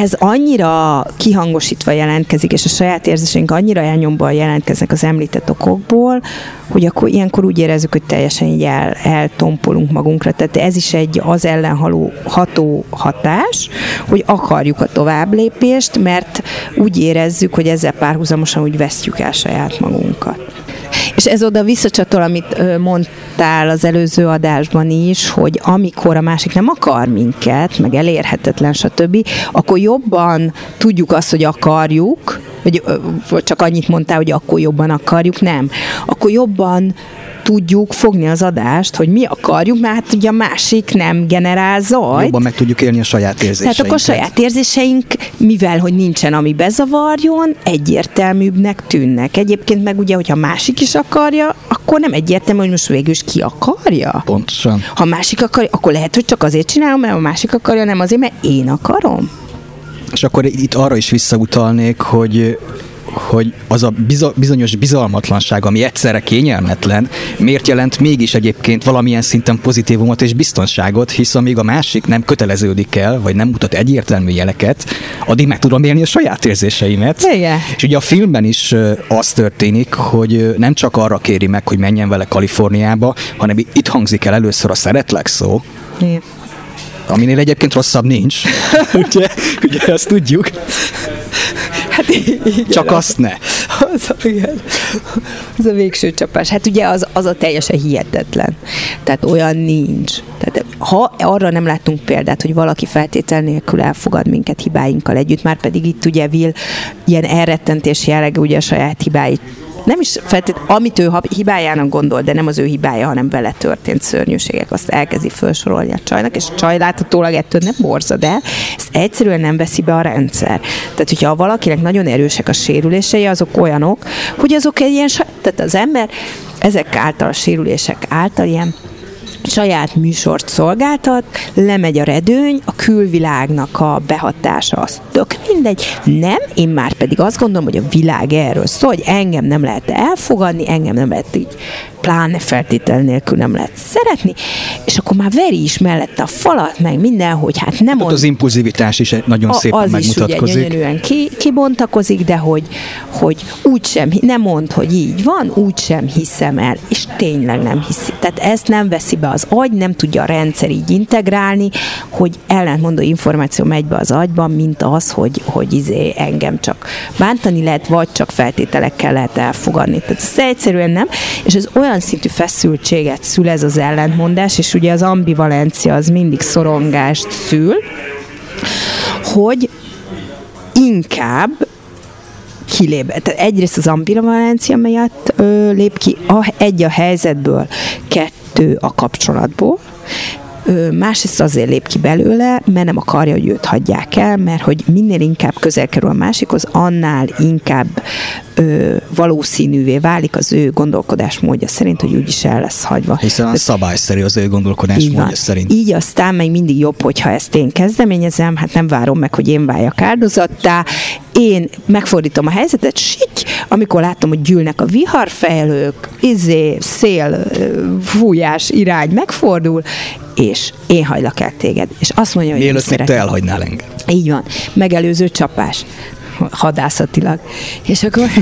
ez annyira kihangosítva jelentkezik, és a saját érzéseink annyira elnyomban jelentkeznek az említett okokból, hogy akkor ilyenkor úgy érezzük, hogy teljesen így el, eltompolunk magunkra. Tehát ez is egy az ellen ható hatás, hogy akarjuk a továbblépést, mert úgy érezzük, hogy ezzel párhuzamosan úgy vesztjük el saját magunkat. És ez oda visszacsatol, amit mondtál az előző adásban is, hogy amikor a másik nem akar minket, meg elérhetetlen, stb., akkor jobban tudjuk azt, hogy akarjuk, vagy, vagy csak annyit mondtál, hogy akkor jobban akarjuk, nem. Akkor jobban tudjuk fogni az adást, hogy mi akarjuk, mert hát ugye a másik nem generál zajt. Jobban meg tudjuk élni a saját érzéseinket. Tehát akkor a saját érzéseink, mivel hogy nincsen, ami bezavarjon, egyértelműbbnek tűnnek. Egyébként meg ugye, hogyha másik is akarja, akkor nem egyértelmű, hogy most végül is ki akarja. Pontosan. Ha másik akarja, akkor lehet, hogy csak azért csinálom, mert a másik akarja, nem azért, mert én akarom. És akkor itt arra is visszautalnék, hogy hogy az a bizonyos bizalmatlanság, ami egyszerre kényelmetlen, miért jelent mégis egyébként valamilyen szinten pozitívumot és biztonságot, hisz amíg a másik nem köteleződik el, vagy nem mutat egyértelmű jeleket, addig meg tudom élni a saját érzéseimet. Igen. És ugye a filmben is az történik, hogy nem csak arra kéri meg, hogy menjen vele Kaliforniába, hanem itt hangzik el először a szeretlek szó. Igen aminél egyébként rosszabb nincs. ugye, ugye azt tudjuk. Hát igen, Csak azt ne. Az a, igen, az a végső csapás. Hát ugye az, az a teljesen hihetetlen. Tehát olyan nincs. Tehát ha arra nem láttunk példát, hogy valaki feltétel nélkül elfogad minket hibáinkkal együtt, már pedig itt ugye Will ilyen elrettentés jellegű ugye a saját hibáit nem is feltétlenül, amit ő hibájának gondol, de nem az ő hibája, hanem vele történt szörnyűségek, azt elkezdi felsorolni a csajnak, és a csaj láthatólag ettől nem borzad el, ezt egyszerűen nem veszi be a rendszer. Tehát, hogyha valakinek nagyon erősek a sérülései, azok olyanok, hogy azok egy ilyen, tehát az ember ezek által a sérülések által ilyen saját műsort szolgáltat, lemegy a redőny, a külvilágnak a behatása az tök mindegy. Nem, én már pedig azt gondolom, hogy a világ erről szól, hogy engem nem lehet elfogadni, engem nem lehet így pláne feltétel nélkül nem lehet szeretni, és akkor már veri is mellette a falat, meg minden, hogy hát nem mond... az impulzivitás is nagyon a, szépen az megmutatkozik. is ugye ki, kibontakozik, de hogy, hogy úgy sem, nem mond, hogy így van, úgy sem hiszem el, és tényleg nem hiszi. Tehát ezt nem veszi be az agy, nem tudja a rendszer így integrálni, hogy ellentmondó információ megy be az agyba, mint az, hogy, hogy izé engem csak bántani lehet, vagy csak feltételekkel lehet elfogadni. Tehát ez egyszerűen nem, és ez olyan szintű feszültséget szül ez az ellentmondás, és ugye az ambivalencia az mindig szorongást szül, hogy inkább kilép. Tehát egyrészt az ambivalencia miatt ö, lép ki a, egy a helyzetből, kettő a kapcsolatból, másrészt azért lép ki belőle, mert nem akarja, hogy őt hagyják el, mert hogy minél inkább közel kerül a másikhoz, annál inkább ö, valószínűvé válik az ő gondolkodásmódja szerint, hogy úgyis el lesz hagyva. Hiszen a szabályszerű az ő gondolkodásmódja szerint. Így aztán meg mindig jobb, hogyha ezt én kezdeményezem, hát nem várom meg, hogy én váljak áldozattá, én megfordítom a helyzetet, sik, amikor látom, hogy gyűlnek a viharfejlők, izé, szél, fújás irány megfordul, és én hagylak el téged. És azt mondja, hogy Mielőtt még te elhagynál engem. Így van. Megelőző csapás. Hadászatilag. És akkor...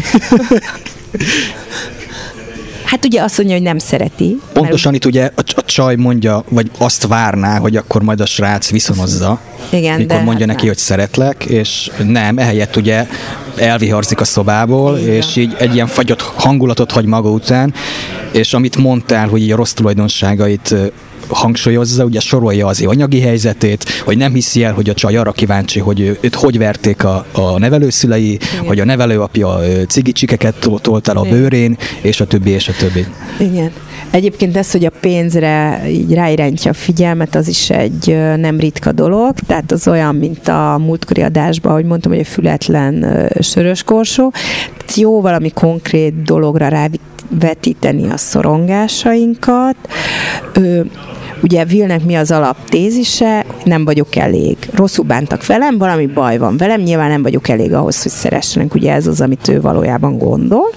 Hát ugye azt mondja, hogy nem szereti. Pontosan mert... itt ugye a, a csaj mondja, vagy azt várná, hogy akkor majd a srác viszonozza. Igen, mikor de mondja hát neki, nem. hogy szeretlek, és nem, ehelyett ugye elviharzik a szobából, Igen. és így egy ilyen fagyott hangulatot hagy maga után, és amit mondtál, hogy így a rossz tulajdonságait hangsúlyozza, ugye sorolja az anyagi helyzetét, hogy nem hiszi el, hogy a csaj arra kíváncsi, hogy ő, őt hogy verték a, a nevelőszülei, Igen. hogy a nevelőapja cigicsikeket tolt el a bőrén, és a többi, és a többi. Igen. Egyébként ez, hogy a pénzre így ráirányítja a figyelmet, az is egy nem ritka dolog, tehát az olyan, mint a múltkori adásban, hogy mondtam, hogy a fületlen sörös korsó. Tehát jó valami konkrét dologra rávetíteni a szorongásainkat. Ugye Vilnek mi az alaptézise? Nem vagyok elég. Rosszul bántak velem, valami baj van velem, nyilván nem vagyok elég ahhoz, hogy szeressenek. Ugye ez az, amit ő valójában gondol.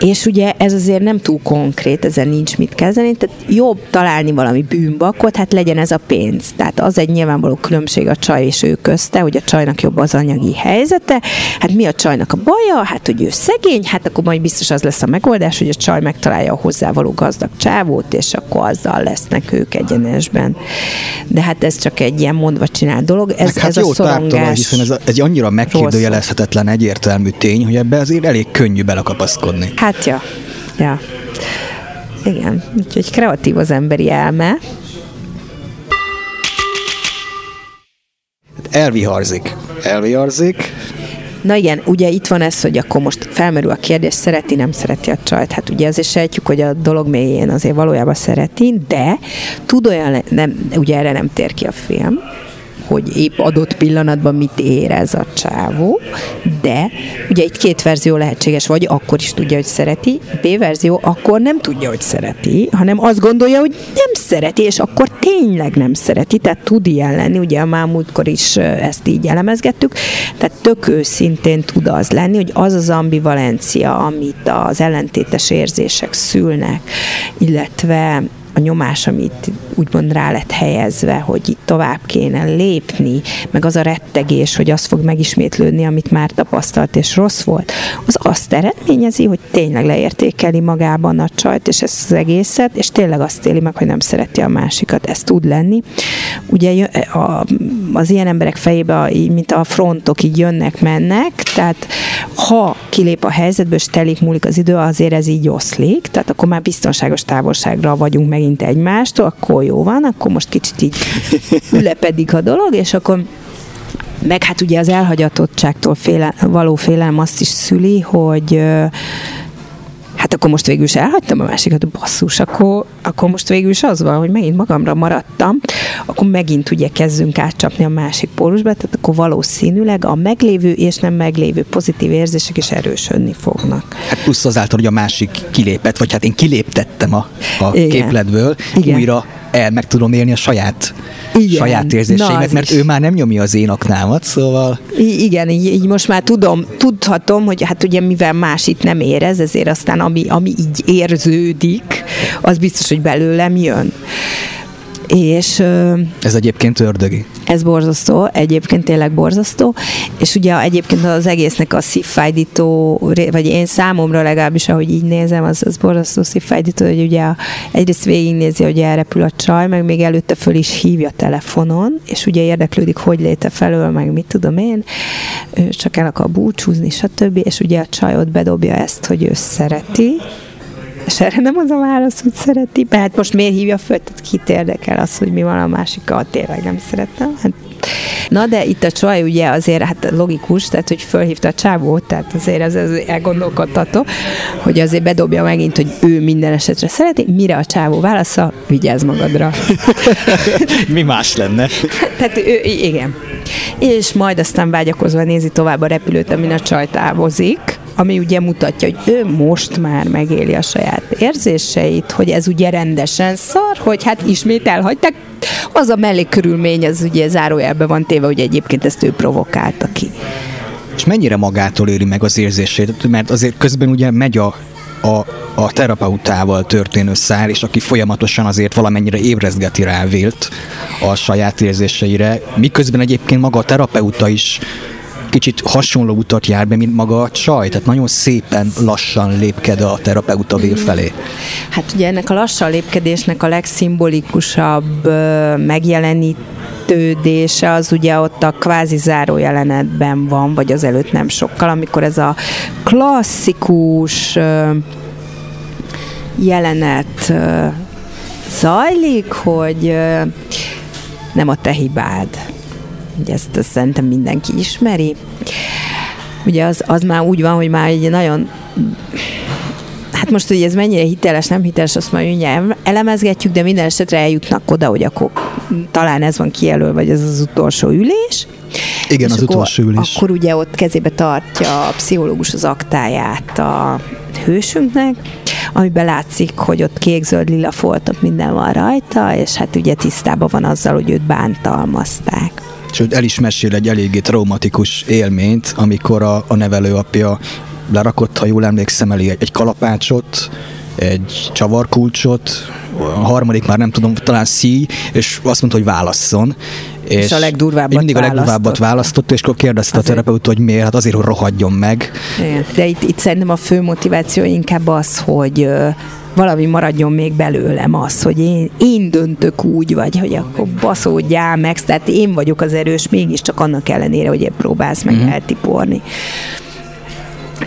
És ugye ez azért nem túl konkrét, ezen nincs mit kezdeni, tehát jobb találni valami bűnbakot, hát legyen ez a pénz. Tehát az egy nyilvánvaló különbség a csaj és ő közte, hogy a csajnak jobb az anyagi helyzete. Hát mi a csajnak a baja? Hát, hogy ő szegény, hát akkor majd biztos az lesz a megoldás, hogy a csaj megtalálja a hozzávaló gazdag csávót, és akkor azzal lesznek ők egyenesben. De hát ez csak egy ilyen mondva csinált dolog. Ez, Meg hát ez jó a szorongás. hiszen ez, egy annyira megkérdőjelezhetetlen egyértelmű tény, hogy ebbe azért elég könnyű belakapaszkodni. Hát Hát ja, ja. Igen, úgyhogy kreatív az emberi elme. Elviharzik. Elviharzik. Na igen, ugye itt van ez, hogy akkor most felmerül a kérdés, szereti, nem szereti a csajt. Hát ugye azért sejtjük, hogy a dolog mélyén azért valójában szereti, de tud olyan, nem, ugye erre nem tér ki a film, hogy épp adott pillanatban mit érez a csávó, de ugye itt két verzió lehetséges, vagy akkor is tudja, hogy szereti, B verzió akkor nem tudja, hogy szereti, hanem azt gondolja, hogy nem szereti, és akkor tényleg nem szereti, tehát tud ilyen lenni, ugye a múltkor is ezt így elemezgettük, tehát tök őszintén tud az lenni, hogy az az ambivalencia, amit az ellentétes érzések szülnek, illetve a nyomás, amit úgymond rá lett helyezve, hogy itt tovább kéne lépni, meg az a rettegés, hogy az fog megismétlődni, amit már tapasztalt és rossz volt, az azt eredményezi, hogy tényleg leértékeli magában a csajt és ezt az egészet, és tényleg azt éli meg, hogy nem szereti a másikat. Ez tud lenni. Ugye az ilyen emberek fejébe, mint a frontok így jönnek, mennek, tehát ha kilép a helyzetből, és telik múlik az idő, azért ez így oszlik, tehát akkor már biztonságos távolságra vagyunk megint egymástól, akkor jó van, akkor most kicsit így ülepedik a dolog, és akkor meg hát ugye az elhagyatottságtól féle, való félelem azt is szüli, hogy hát akkor most végül is elhagytam a másikat, basszus, akkor, akkor most végül is az van, hogy megint magamra maradtam. akkor megint ugye kezdünk átcsapni a másik pólusba, tehát akkor valószínűleg a meglévő és nem meglévő pozitív érzések is erősödni fognak. Hát plusz azáltal, hogy a másik kilépett, vagy hát én kiléptettem a, a képletből, Igen. újra el meg tudom élni a saját, igen. saját érzéseimet, mert is. ő már nem nyomja az én aknámat, szóval... I- igen, így, így most már tudom, tudhatom, hogy hát ugye mivel más itt nem érez, ezért aztán ami, ami így érződik, az biztos, hogy belőlem jön. És, ez egyébként ördögi. Ez borzasztó, egyébként tényleg borzasztó, és ugye egyébként az egésznek a szívfájdító, vagy én számomra legalábbis, ahogy így nézem, az, az borzasztó szívfájdító, hogy ugye egyrészt végignézi, hogy elrepül a csaj, meg még előtte föl is hívja telefonon, és ugye érdeklődik, hogy léte felől, meg mit tudom én, csak el akar búcsúzni, stb. És ugye a csaj ott bedobja ezt, hogy ő szereti, és erre nem az a válasz, hogy szereti. Hát most miért hívja föl? Tehát kit érdekel az, hogy mi van a másikkal, tényleg nem szeretem. Hát Na, de itt a csaj ugye azért hát logikus, tehát hogy fölhívta a csávót, tehát azért ez, ez elgondolkodtató, hogy azért bedobja megint, hogy ő minden esetre szereti, mire a csávó válasza, vigyázz magadra. Mi más lenne? tehát ő, igen. És majd aztán vágyakozva nézi tovább a repülőt, amin a csaj távozik, ami ugye mutatja, hogy ő most már megéli a saját érzéseit, hogy ez ugye rendesen szar, hogy hát ismét elhagyták. Az a mellékkörülmény, az ugye zárójelben van téve, hogy egyébként ezt ő provokálta ki. És mennyire magától éri meg az érzését? Mert azért közben ugye megy a, a, a terapeutával történő szár, és aki folyamatosan azért valamennyire ébrezgeti rá vélt a saját érzéseire, miközben egyébként maga a terapeuta is kicsit hasonló utat jár be, mint maga a csaj, tehát nagyon szépen lassan lépked a terapeuta vél felé. Hát ugye ennek a lassan lépkedésnek a legszimbolikusabb megjelenítődése az ugye ott a kvázi záró jelenetben van, vagy az előtt nem sokkal, amikor ez a klasszikus jelenet zajlik, hogy nem a te hibád Ugye ezt, ezt szerintem mindenki ismeri. Ugye az, az már úgy van, hogy már egy nagyon Hát most, hogy ez mennyire hiteles, nem hiteles, azt majd mindjárt elemezgetjük, de minden esetre eljutnak oda, hogy akkor talán ez van kijelölve, vagy ez az utolsó ülés. Igen, az akkor, utolsó ülés. Akkor ugye ott kezébe tartja a pszichológus az aktáját a hősünknek, amiben látszik, hogy ott kék-zöld lila foltok minden van rajta, és hát ugye tisztában van azzal, hogy őt bántalmazták sőt el is mesél egy eléggé traumatikus élményt, amikor a, a nevelőapja lerakott, ha jól emlékszem, elé egy, kalapácsot, egy csavarkulcsot, a harmadik már nem tudom, talán szí, és azt mondta, hogy válasszon. És, és a legdurvábbat mindig a legdurvábbat választott, és akkor kérdezte azért. a terapeut, hogy miért, hát azért, hogy rohadjon meg. De itt, itt szerintem a fő motiváció inkább az, hogy valami maradjon még belőlem az, hogy én, én döntök úgy, vagy hogy akkor baszódjál meg, tehát én vagyok az erős, mégiscsak annak ellenére, hogy próbálsz meg mm-hmm. eltiporni.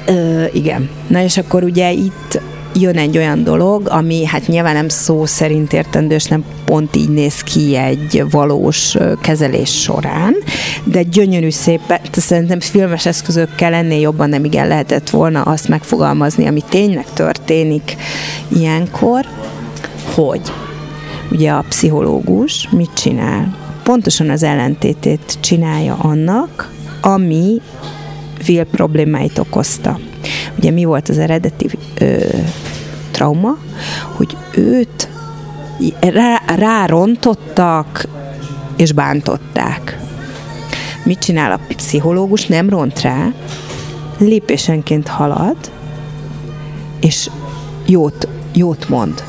Ö, igen. Na és akkor ugye itt jön egy olyan dolog, ami hát nyilván nem szó szerint értendő, és nem pont így néz ki egy valós kezelés során, de gyönyörű szépen, szerintem filmes eszközökkel ennél jobban nem igen lehetett volna azt megfogalmazni, ami tényleg történik ilyenkor, hogy ugye a pszichológus mit csinál? Pontosan az ellentétét csinálja annak, ami Will problémáit okozta. Ugye mi volt az eredeti ö, trauma, hogy őt rá, rárontottak és bántották. Mit csinál a pszichológus? Nem ront rá, lépésenként halad, és jót, jót mond.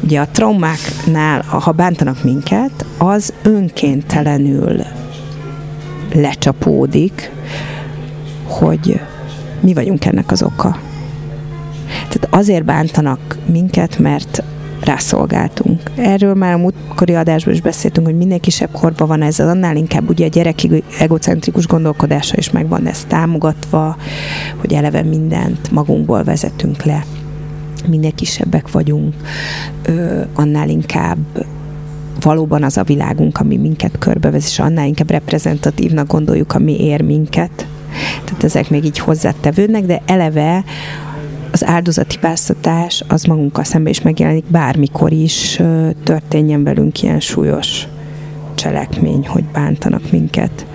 Ugye a traumáknál, ha bántanak minket, az önkéntelenül lecsapódik, hogy mi vagyunk ennek az oka. Tehát azért bántanak minket, mert rászolgáltunk. Erről már a múltkori adásban is beszéltünk, hogy minél kisebb korban van ez, annál inkább ugye a gyerek egocentrikus gondolkodása is megvan ez támogatva, hogy eleve mindent magunkból vezetünk le. Minél kisebbek vagyunk, annál inkább valóban az a világunk, ami minket körbevez, és annál inkább reprezentatívnak gondoljuk, ami ér minket. Tehát ezek még így hozzátevődnek, de eleve az áldozati báztatás az magunkkal szemben is megjelenik, bármikor is történjen velünk ilyen súlyos cselekmény, hogy bántanak minket.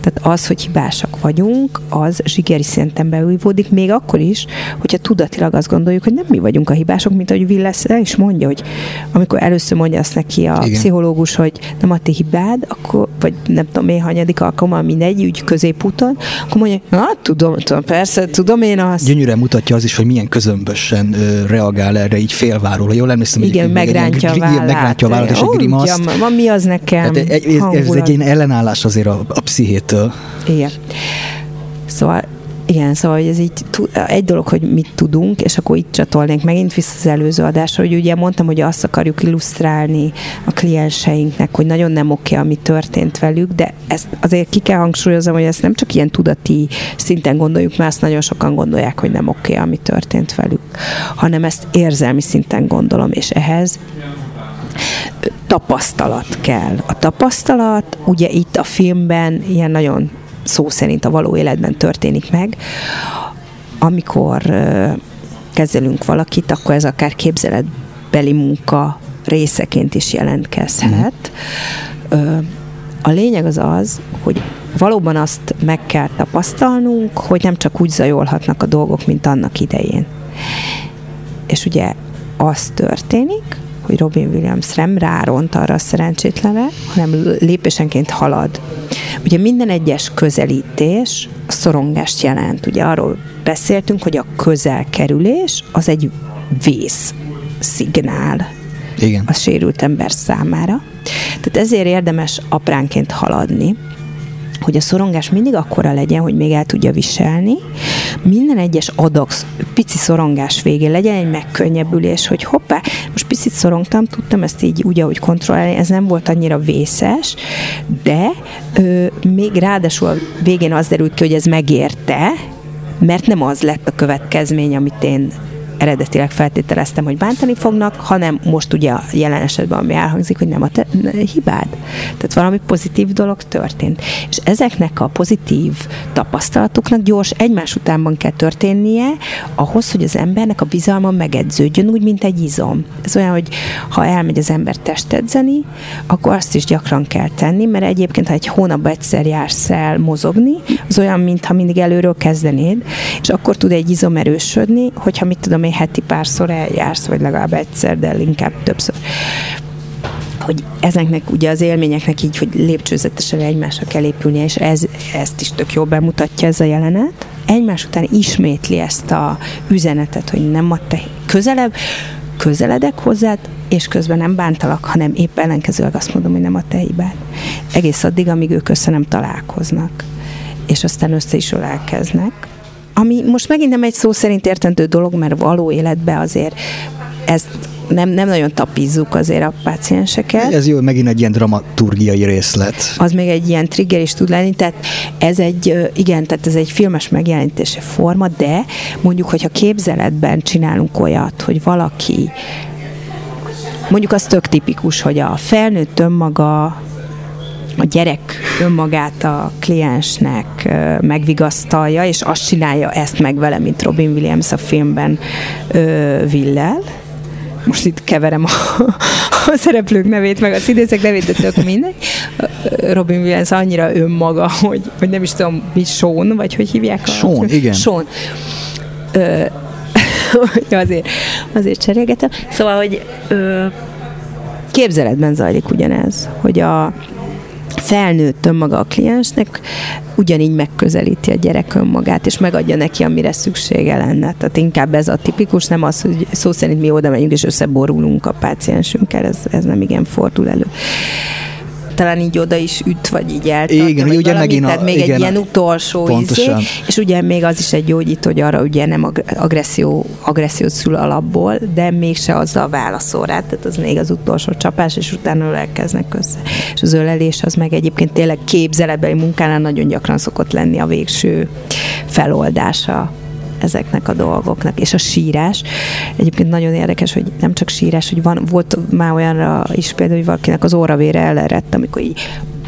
Tehát az, hogy hibásak vagyunk, az zsigeri szinten beújvódik, még akkor is, hogyha tudatilag azt gondoljuk, hogy nem mi vagyunk a hibások, mint ahogy Willis is mondja, hogy amikor először mondja azt neki a Igen. pszichológus, hogy nem a ti hibád, akkor, vagy nem tudom én, hanyadik alkalommal mindegy, úgy középúton, akkor mondja, na, tudom, tudom, persze, tudom én azt. Gyönyörűen mutatja az is, hogy milyen közömbösen ö, reagál erre így félváról. Jól emlékszem, Igen, megrántja, egy, a vállát. megrántja a vállát, és egy grimaszt. Ja, mi az nekem? Hát egy, ez, ez egy ilyen ellenállás azért a, a pszichétől. Igen. Szóval igen, szóval hogy ez így egy dolog, hogy mit tudunk, és akkor itt csatolnék megint vissza az előző adásra, hogy ugye mondtam, hogy azt akarjuk illusztrálni a klienseinknek, hogy nagyon nem oké, ami történt velük, de ezt azért ki kell hangsúlyozom, hogy ezt nem csak ilyen tudati szinten gondoljuk, mert azt nagyon sokan gondolják, hogy nem oké, ami történt velük, hanem ezt érzelmi szinten gondolom, és ehhez tapasztalat kell. A tapasztalat, ugye itt a filmben ilyen nagyon szó szerint a való életben történik meg, amikor kezelünk valakit, akkor ez akár képzeletbeli munka részeként is jelentkezhet. A lényeg az az, hogy valóban azt meg kell tapasztalnunk, hogy nem csak úgy zajolhatnak a dolgok, mint annak idején. És ugye az történik, hogy Robin Williams nem ráront arra a szerencsétlenre, hanem lépésenként halad. Ugye minden egyes közelítés a szorongást jelent. Ugye arról beszéltünk, hogy a közelkerülés az egy vész szignál Igen. a sérült ember számára. Tehát ezért érdemes apránként haladni, hogy a szorongás mindig akkora legyen, hogy még el tudja viselni. Minden egyes adag, pici szorongás végén legyen egy megkönnyebbülés, hogy hoppá, most picit szorongtam, tudtam ezt így úgy, ahogy kontrollálni, ez nem volt annyira vészes, de ö, még ráadásul a végén az derült ki, hogy ez megérte, mert nem az lett a következmény, amit én eredetileg feltételeztem, hogy bántani fognak, hanem most ugye a jelen esetben, ami elhangzik, hogy nem a te, hibád. Tehát valami pozitív dolog történt. És ezeknek a pozitív tapasztalatoknak gyors egymás utánban kell történnie, ahhoz, hogy az embernek a bizalma megedződjön, úgy, mint egy izom. Ez olyan, hogy ha elmegy az ember testedzeni, akkor azt is gyakran kell tenni, mert egyébként, ha egy hónapban egyszer jársz el mozogni, az olyan, mintha mindig előről kezdenéd, és akkor tud egy izom erősödni, hogyha mit tudom én heti párszor eljársz, vagy legalább egyszer, de inkább többször hogy ezeknek ugye az élményeknek így, hogy lépcsőzetesen egymásra kell épülnie, és ez, ezt is tök jól bemutatja ez a jelenet. Egymás után ismétli ezt a üzenetet, hogy nem a te közelebb, közeledek hozzád, és közben nem bántalak, hanem épp ellenkezőleg azt mondom, hogy nem a te hibád. Egész addig, amíg ők össze nem találkoznak. És aztán össze is ölelkeznek ami most megint nem egy szó szerint értendő dolog, mert való életbe azért ezt nem, nem nagyon tapizzuk azért a pácienseket. Ez jó, megint egy ilyen dramaturgiai részlet. Az még egy ilyen trigger is tud lenni, tehát ez egy, igen, tehát ez egy filmes megjelenítési forma, de mondjuk, hogyha képzeletben csinálunk olyat, hogy valaki mondjuk az tök tipikus, hogy a felnőtt önmaga a gyerek önmagát a kliensnek megvigasztalja, és azt csinálja ezt meg vele, mint Robin Williams a filmben Villel. Most itt keverem a, a szereplők nevét, meg a színészek nevét, de tök mindegy. Robin Williams annyira önmaga, hogy, hogy nem is tudom, mi Sean, vagy hogy hívják? A, Sean, igen. Sean. Ö, azért, azért cserélgetem. Szóval, hogy ö, képzeletben zajlik ugyanez, hogy a, felnőtt önmaga a kliensnek, ugyanígy megközelíti a gyerek önmagát, és megadja neki, amire szüksége lenne. Tehát inkább ez a tipikus, nem az, hogy szó szerint mi oda megyünk és összeborulunk a páciensünkkel, ez, ez nem igen fordul elő talán így oda is üt, vagy így eltartja, igen, vagy ugye valami, megint tehát a, még igen, egy ilyen utolsó pontosan. izé, és ugye még az is egy gyógyít, hogy arra ugye nem agresszió, agressziót szül alapból, de mégse azzal válaszol rá, tehát az még az utolsó csapás, és utána ölelkeznek össze. És az ölelés az meg egyébként tényleg képzeletbeli munkánál nagyon gyakran szokott lenni a végső feloldása ezeknek a dolgoknak. És a sírás, egyébként nagyon érdekes, hogy nem csak sírás, hogy van, volt már olyanra is például, hogy valakinek az óravére elerett, amikor így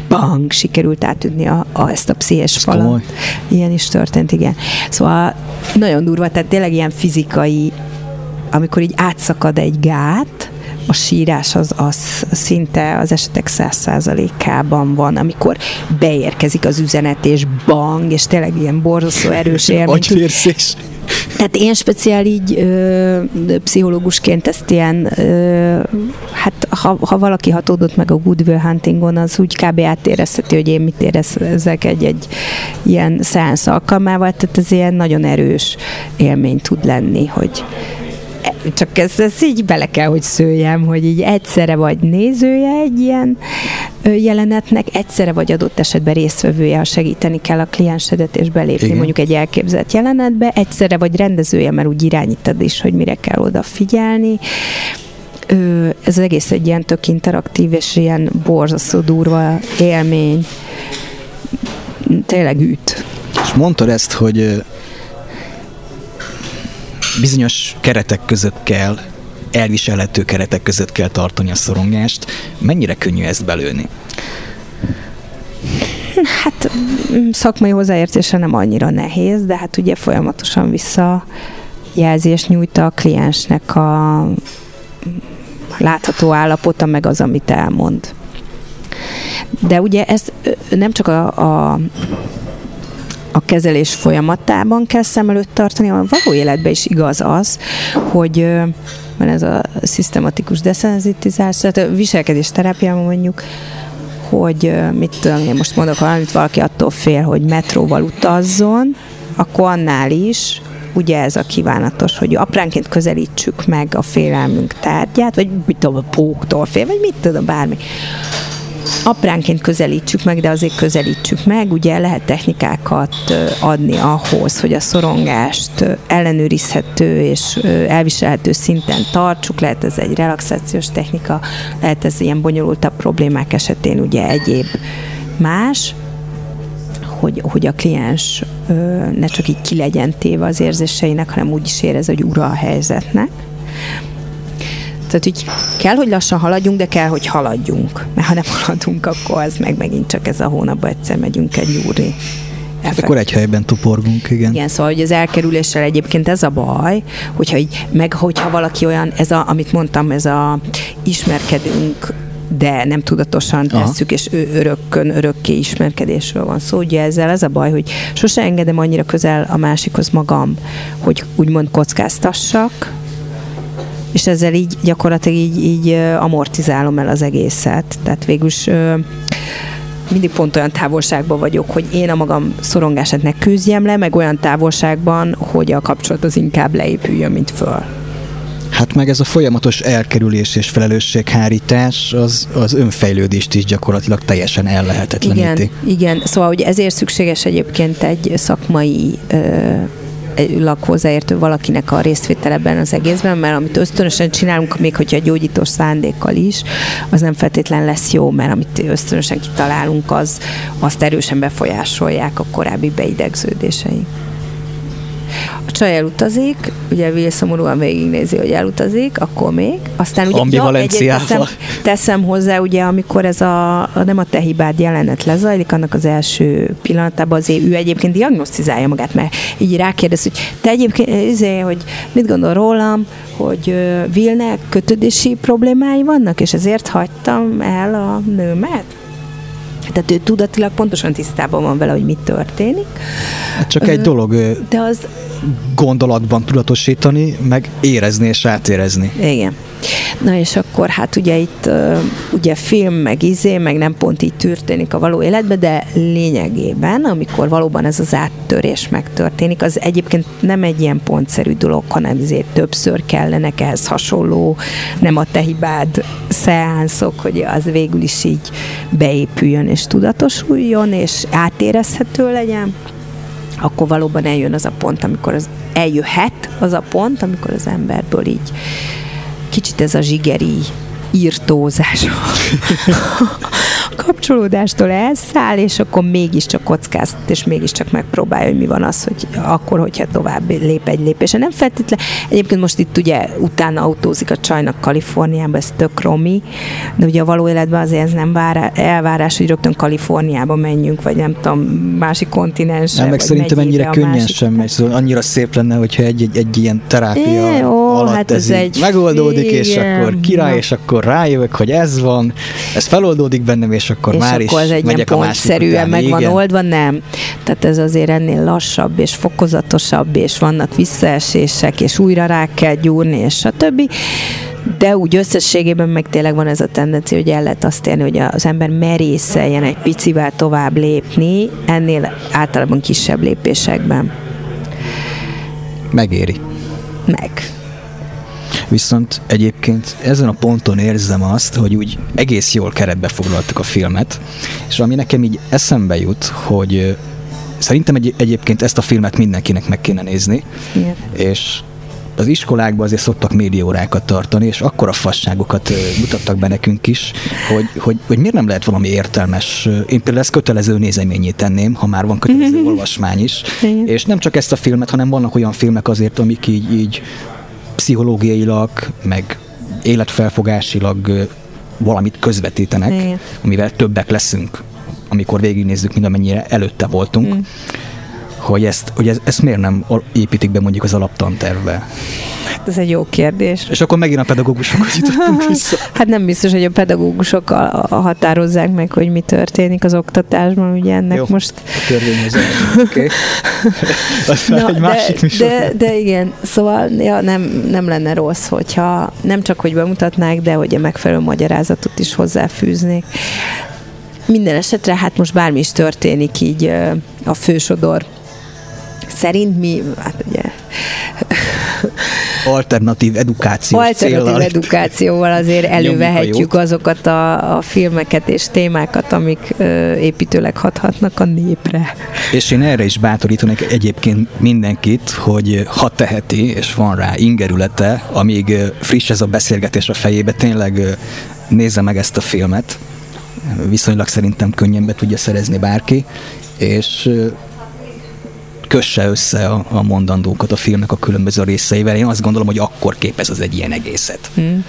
bang, sikerült átütni a, a, ezt a pszichés falat. Ilyen is történt, igen. Szóval nagyon durva, tehát tényleg ilyen fizikai, amikor így átszakad egy gát, a sírás az, az szinte az esetek száz százalékában van, amikor beérkezik az üzenet, és bang, és tényleg ilyen borzasztó erős élmény. Tehát én speciál így ö, pszichológusként ezt ilyen, ö, hát ha, ha valaki hatódott meg a Goodwill Huntingon, az úgy kb. átérezheti, hogy én mit érezzek egy-egy ilyen szeánsz alkalmával, tehát ez ilyen nagyon erős élmény tud lenni, hogy csak ez, ez így bele kell, hogy szőjem, hogy így egyszerre vagy nézője egy ilyen jelenetnek, egyszerre vagy adott esetben résztvevője, ha segíteni kell a kliensedet és belépni Igen. mondjuk egy elképzelt jelenetbe, egyszerre vagy rendezője, mert úgy irányítod is, hogy mire kell odafigyelni ez egész egy ilyen tök interaktív és ilyen borzasztó durva élmény. Tényleg üt. És mondtad ezt, hogy bizonyos keretek között kell, elviselhető keretek között kell tartani a szorongást. Mennyire könnyű ezt belőni? Hát szakmai hozzáértése nem annyira nehéz, de hát ugye folyamatosan visszajelzést nyújt a kliensnek a látható állapota, meg az, amit elmond. De ugye ez nem csak a, a a kezelés folyamatában kell szem előtt tartani, a való életben is igaz az, hogy van ez a szisztematikus deszenzitizás, tehát a viselkedés terápiában mondjuk, hogy mit tudom én most mondok valamit, valaki attól fél, hogy metróval utazzon, akkor annál is ugye ez a kívánatos, hogy apránként közelítsük meg a félelmünk tárgyát, vagy mit tudom, a póktól fél, vagy mit tudom, bármi apránként közelítsük meg, de azért közelítsük meg. Ugye lehet technikákat adni ahhoz, hogy a szorongást ellenőrizhető és elviselhető szinten tartsuk. Lehet ez egy relaxációs technika, lehet ez ilyen bonyolultabb problémák esetén ugye egyéb más, hogy, hogy a kliens ne csak így ki legyen téve az érzéseinek, hanem úgy is érez, hogy ura a helyzetnek. Tehát úgy kell, hogy lassan haladjunk, de kell, hogy haladjunk. Mert ha nem haladunk, akkor az meg megint csak ez a hónapban egyszer megyünk egy úri. Effekt. Akkor egy helyben tuporgunk, igen. Igen, szóval hogy az elkerüléssel egyébként ez a baj, hogyha így, meg hogyha valaki olyan, ez a, amit mondtam, ez a ismerkedünk de nem tudatosan tesszük, Aha. és örökkön, örökké ismerkedésről van szó. Ugye ezzel ez a baj, hogy sose engedem annyira közel a másikhoz magam, hogy úgymond kockáztassak, és ezzel így gyakorlatilag így, így amortizálom el az egészet. Tehát végülis mindig pont olyan távolságban vagyok, hogy én a magam szorongását ne küzdjem le, meg olyan távolságban, hogy a kapcsolat az inkább leépüljön, mint föl. Hát meg ez a folyamatos elkerülés és felelősséghárítás az, az önfejlődést is gyakorlatilag teljesen ellehetetleníti. Igen, igen, szóval hogy ezért szükséges egyébként egy szakmai ö, hozzáértő valakinek a részvétel ebben az egészben, mert amit ösztönösen csinálunk, még hogyha gyógyítós szándékkal is, az nem feltétlen lesz jó, mert amit ösztönösen kitalálunk, az azt erősen befolyásolják a korábbi beidegződéseink. A csaj elutazik, ugye Will szomorúan végignézi, hogy elutazik, akkor még. Aztán ugye ja, teszem, teszem hozzá, ugye, amikor ez a, a nem a te hibád jelenet lezajlik, annak az első pillanatában azért ő egyébként diagnosztizálja magát, mert így rákérdez, hogy te egyébként, azért, hogy mit gondol rólam, hogy Willnek kötődési problémái vannak, és ezért hagytam el a nőmet? Tehát ő tudatilag pontosan tisztában van vele, hogy mi történik. Hát csak egy dolog de az... gondolatban tudatosítani, meg érezni és átérezni. Igen. Na és akkor hát ugye itt ugye film, meg izé, meg nem pont így történik a való életben, de lényegében, amikor valóban ez az áttörés megtörténik, az egyébként nem egy ilyen pontszerű dolog, hanem ezért többször kellenek ehhez hasonló, nem a te hibád szeánszok, hogy az végül is így beépüljön és tudatosuljon, és átérezhető legyen akkor valóban eljön az a pont, amikor az eljöhet az a pont, amikor az emberből így kicsit ez a zsigeri írtózás kapcsolódástól elszáll, és akkor mégiscsak kockáztat, és mégiscsak megpróbálja, hogy mi van az, hogy akkor, hogyha tovább lép egy lépése. Nem feltétlen. Egyébként most itt ugye utána autózik a csajnak Kaliforniába, ez tök romi, de ugye a való életben azért ez nem vár, elvárás, hogy rögtön Kaliforniába menjünk, vagy nem tudom, másik kontinensre. Nem, meg szerintem ennyire könnyen másik. sem megy, szóval annyira szép lenne, hogyha egy, egy, egy ilyen terápia é, ó, alatt hát ez, ez egy megoldódik, igen, és akkor király, és akkor rájövök, hogy ez van, ez feloldódik bennem, és akkor és már akkor is egy ilyen pontszerűen meg van oldva, nem. Tehát ez azért ennél lassabb, és fokozatosabb, és vannak visszaesések, és újra rá kell gyúrni, és stb. De úgy összességében meg tényleg van ez a tendencia, hogy el lehet azt érni, hogy az ember merészeljen egy picivel tovább lépni, ennél általában kisebb lépésekben. Megéri. Meg. Viszont egyébként ezen a ponton érzem azt, hogy úgy egész jól keretbe foglaltuk a filmet, és ami nekem így eszembe jut, hogy szerintem egy, egyébként ezt a filmet mindenkinek meg kéne nézni, Igen. és az iskolákban azért szoktak médiórákat tartani, és akkor a fasságokat mutattak be nekünk is, hogy, hogy, hogy miért nem lehet valami értelmes, én például ezt kötelező nézeményét tenném, ha már van kötelező olvasmány is, és nem csak ezt a filmet, hanem vannak olyan filmek azért, amik így, így pszichológiailag, meg életfelfogásilag valamit közvetítenek, Igen. amivel többek leszünk, amikor végignézzük, mint amennyire előtte voltunk. Mm hogy ezt, hogy ez, ezt miért nem építik be mondjuk az alaptantervbe? Hát ez egy jó kérdés. És akkor megint a pedagógusokhoz jutottunk vissza. Hát nem biztos, hogy a pedagógusok határozzák meg, hogy mi történik az oktatásban, ugye ennek jó, most... a törvényhozó. Oké. Okay. egy másik de, de, de, igen, szóval ja, nem, nem lenne rossz, hogyha nem csak, hogy bemutatnák, de hogy a megfelelő magyarázatot is hozzáfűznék. Minden esetre, hát most bármi is történik így a fősodor szerint mi, hát ugye... Alternatív edukáció. Alternatív célral. edukációval azért elővehetjük azokat a, a filmeket és témákat, amik ö, építőleg hathatnak a népre. És én erre is bátorítanék egyébként mindenkit, hogy ha teheti, és van rá ingerülete, amíg friss ez a beszélgetés a fejébe, tényleg nézze meg ezt a filmet. Viszonylag szerintem könnyen be tudja szerezni bárki, és kösse össze a, a mondandókat a filmnek a különböző részeivel. Én azt gondolom, hogy akkor képez az egy ilyen egészet. Hmm.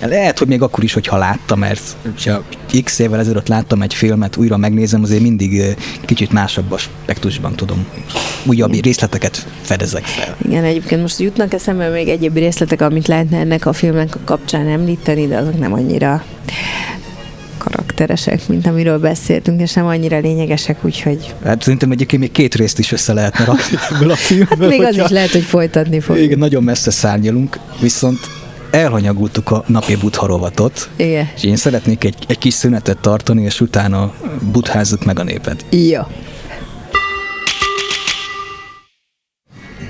Lehet, hogy még akkor is, hogyha láttam, mert ha x évvel ezelőtt láttam egy filmet, újra megnézem, azért mindig kicsit másabb aspektusban tudom, újabb Igen. részleteket fedezek fel. Igen, egyébként most jutnak eszembe még egyéb részletek, amit lehetne ennek a filmnek kapcsán említeni, de azok nem annyira karakteresek, mint amiről beszéltünk, és nem annyira lényegesek, úgyhogy... Hát szerintem egyébként még két részt is össze lehetne rakni ebből a filmből. Hát még az is lehet, hogy folytatni fogjuk. Igen, nagyon messze szárnyalunk, viszont elhanyagultuk a napi butharovatot, Igen. és én szeretnék egy, egy kis szünetet tartani, és utána butházzuk meg a népet. Jó.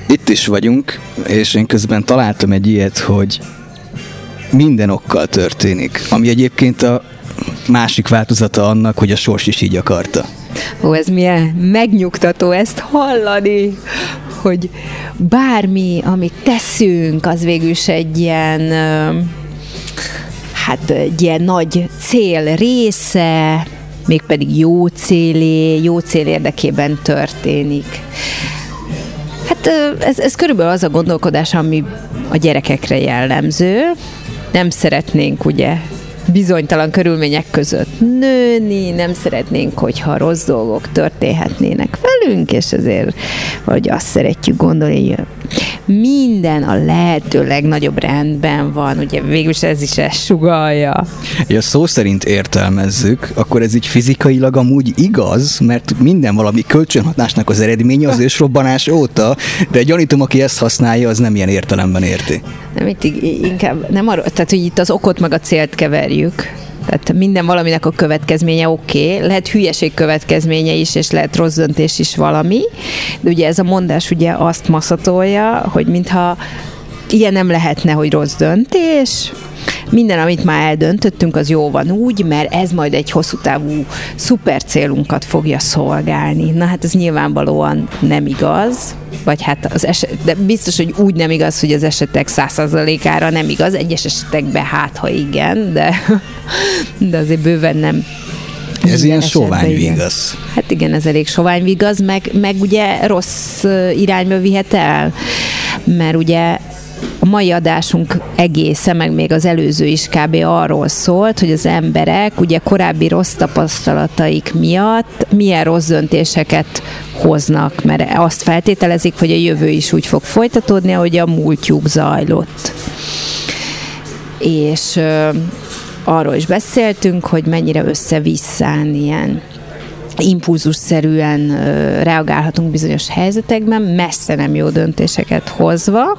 Itt is vagyunk, és én közben találtam egy ilyet, hogy minden okkal történik, ami egyébként a másik változata annak, hogy a sors is így akarta. Ó, ez milyen megnyugtató ezt hallani, hogy bármi, amit teszünk, az végül is egy ilyen hát egy ilyen nagy cél része, mégpedig jó célé, jó cél érdekében történik. Hát ez, ez körülbelül az a gondolkodás, ami a gyerekekre jellemző. Nem szeretnénk ugye bizonytalan körülmények között. Nőni, nem szeretnénk, hogyha rossz dolgok történhetnének velünk, és ezért vagy azt szeretjük gondolni, hogy minden a lehető legnagyobb rendben van, ugye végülis ez is ezt sugalja. Ja, szó szerint értelmezzük, akkor ez így fizikailag amúgy igaz, mert minden valami kölcsönhatásnak az eredménye az ősrobbanás óta, de gyanítom, aki ezt használja, az nem ilyen értelemben érti. Nem, itt inkább nem arról, tehát hogy itt az okot meg a célt keverjük. Tehát minden valaminek a következménye oké, okay. lehet hülyeség következménye is, és lehet rossz döntés is valami, de ugye ez a mondás ugye azt maszatolja, hogy mintha ilyen nem lehetne, hogy rossz döntés, minden, amit már eldöntöttünk, az jó van úgy, mert ez majd egy hosszú távú szuper célunkat fogja szolgálni. Na hát ez nyilvánvalóan nem igaz, vagy hát az eset, de biztos, hogy úgy nem igaz, hogy az esetek százszerzalékára nem igaz, egyes esetekben hát, ha igen, de, de azért bőven nem Ez ilyen sovány vigasz. Hát igen, ez elég sovány vigasz, meg, meg ugye rossz irányba vihet el, mert ugye a mai adásunk egésze, meg még az előző is kb. arról szólt, hogy az emberek ugye korábbi rossz tapasztalataik miatt milyen rossz döntéseket hoznak, mert azt feltételezik, hogy a jövő is úgy fog folytatódni, ahogy a múltjuk zajlott. És arról is beszéltünk, hogy mennyire össze-visszán ilyen impulzusszerűen reagálhatunk bizonyos helyzetekben, messze nem jó döntéseket hozva,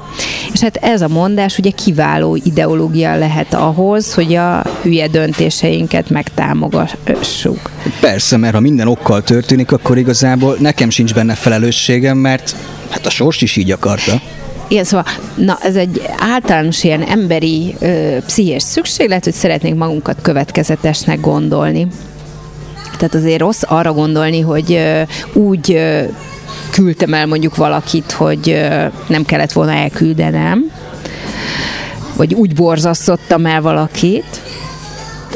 és hát ez a mondás ugye kiváló ideológia lehet ahhoz, hogy a hülye döntéseinket megtámogassuk. Persze, mert ha minden okkal történik, akkor igazából nekem sincs benne felelősségem, mert hát a sors is így akarta. Igen, szóval na, ez egy általános ilyen emberi ö, pszichés szükséglet, hogy szeretnénk magunkat következetesnek gondolni. Tehát azért rossz arra gondolni, hogy úgy küldtem el mondjuk valakit, hogy nem kellett volna elküldenem, vagy úgy borzasztottam el valakit,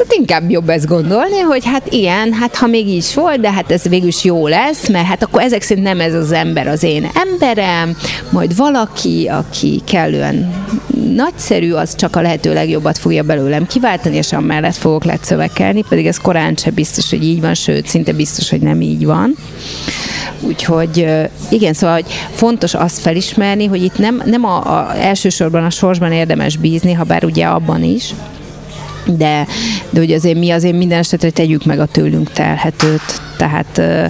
tehát inkább jobb ezt gondolni, hogy hát igen, hát ha még így volt, de hát ez végül is jó lesz, mert hát akkor ezek szerint nem ez az ember az én emberem, majd valaki, aki kellően nagyszerű, az csak a lehető legjobbat fogja belőlem kiváltani, és amellett fogok letszövekelni, pedig ez korán sem biztos, hogy így van, sőt, szinte biztos, hogy nem így van. Úgyhogy igen, szóval hogy fontos azt felismerni, hogy itt nem, nem a, a elsősorban a sorsban érdemes bízni, ha bár ugye abban is, de, de hogy azért mi azért minden esetre tegyük meg a tőlünk telhetőt. Tehát eh,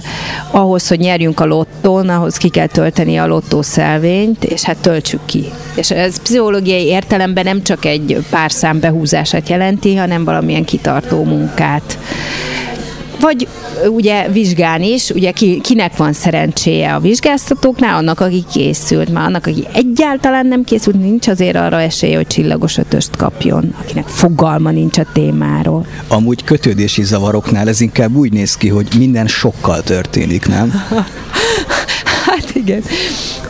ahhoz, hogy nyerjünk a lottón, ahhoz ki kell tölteni a lottószelvényt, és hát töltsük ki. És ez pszichológiai értelemben nem csak egy pár szám behúzását jelenti, hanem valamilyen kitartó munkát vagy ugye vizsgálni is, ugye ki, kinek van szerencséje a vizsgáztatóknál, annak, aki készült, már annak, aki egyáltalán nem készült, nincs azért arra esélye, hogy csillagos ötöst kapjon, akinek fogalma nincs a témáról. Amúgy kötődési zavaroknál ez inkább úgy néz ki, hogy minden sokkal történik, nem? hát igen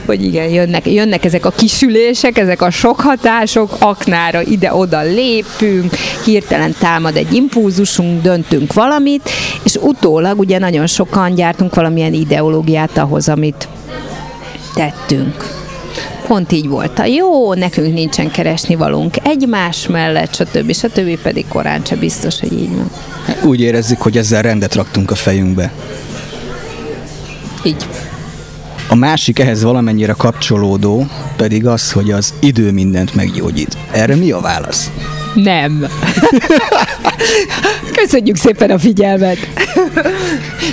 hogy igen, jönnek, jönnek ezek a kisülések, ezek a sok hatások, aknára ide-oda lépünk, hirtelen támad egy impulzusunk, döntünk valamit, és utólag ugye nagyon sokan gyártunk valamilyen ideológiát ahhoz, amit tettünk pont így volt a jó, nekünk nincsen keresni valunk egymás mellett, stb. stb. pedig korán sem biztos, hogy így van. Úgy érezzük, hogy ezzel rendet raktunk a fejünkbe. Így. A másik ehhez valamennyire kapcsolódó pedig az, hogy az idő mindent meggyógyít. Erre mi a válasz? Nem. Köszönjük szépen a figyelmet.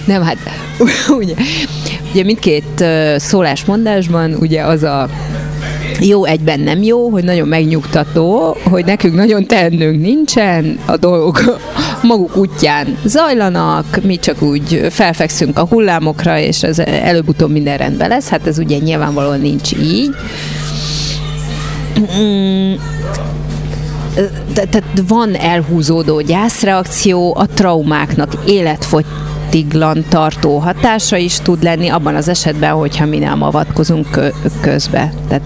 Nem, hát ugye, ugye mindkét szólásmondásban ugye az a jó egyben nem jó, hogy nagyon megnyugtató, hogy nekünk nagyon teendőnk nincsen, a dolgok maguk útján zajlanak, mi csak úgy felfekszünk a hullámokra, és ez előbb-utóbb minden rendben lesz. Hát ez ugye nyilvánvalóan nincs így. Tehát van elhúzódó gyászreakció, a traumáknak életfogytiglan tartó hatása is tud lenni, abban az esetben, hogyha mi nem avatkozunk közbe. Tehát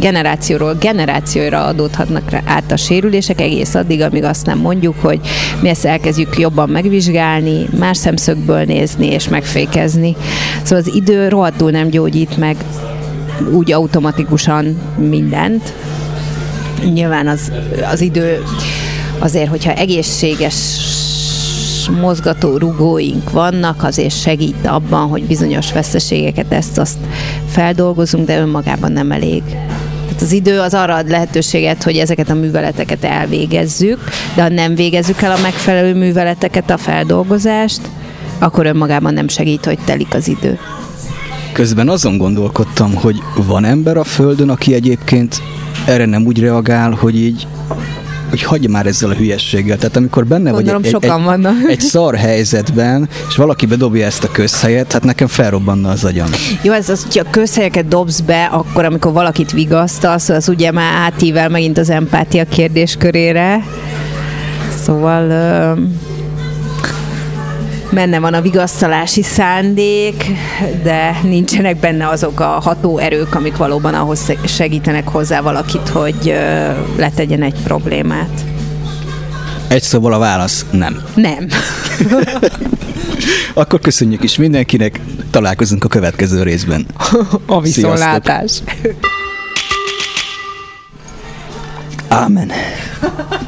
generációról generációra adódhatnak át a sérülések, egész addig, amíg azt nem mondjuk, hogy mi ezt elkezdjük jobban megvizsgálni, más szemszögből nézni és megfékezni. Szóval az idő rohadtul nem gyógyít meg úgy automatikusan mindent. Nyilván az, az idő azért, hogyha egészséges mozgató rugóink vannak, azért segít abban, hogy bizonyos veszteségeket ezt-azt feldolgozunk, de önmagában nem elég. Az idő az arra ad lehetőséget, hogy ezeket a műveleteket elvégezzük, de ha nem végezzük el a megfelelő műveleteket, a feldolgozást, akkor önmagában nem segít, hogy telik az idő. Közben azon gondolkodtam, hogy van ember a Földön, aki egyébként erre nem úgy reagál, hogy így hogy hagyja már ezzel a hülyességgel. Tehát amikor benne Gondolom, vagy egy, sokan egy, vannak. egy szar helyzetben, és valaki bedobja ezt a közhelyet, hát nekem felrobbanna az agyam. Jó, ez az, hogyha közhelyeket dobsz be, akkor amikor valakit vigasztasz, az ugye már átível megint az empátia kérdéskörére. Szóval... Uh benne van a vigasztalási szándék, de nincsenek benne azok a hatóerők, amik valóban ahhoz segítenek hozzá valakit, hogy letegyen egy problémát. Egy szóval a válasz nem. Nem. Akkor köszönjük is mindenkinek, találkozunk a következő részben. A viszontlátás. Amen.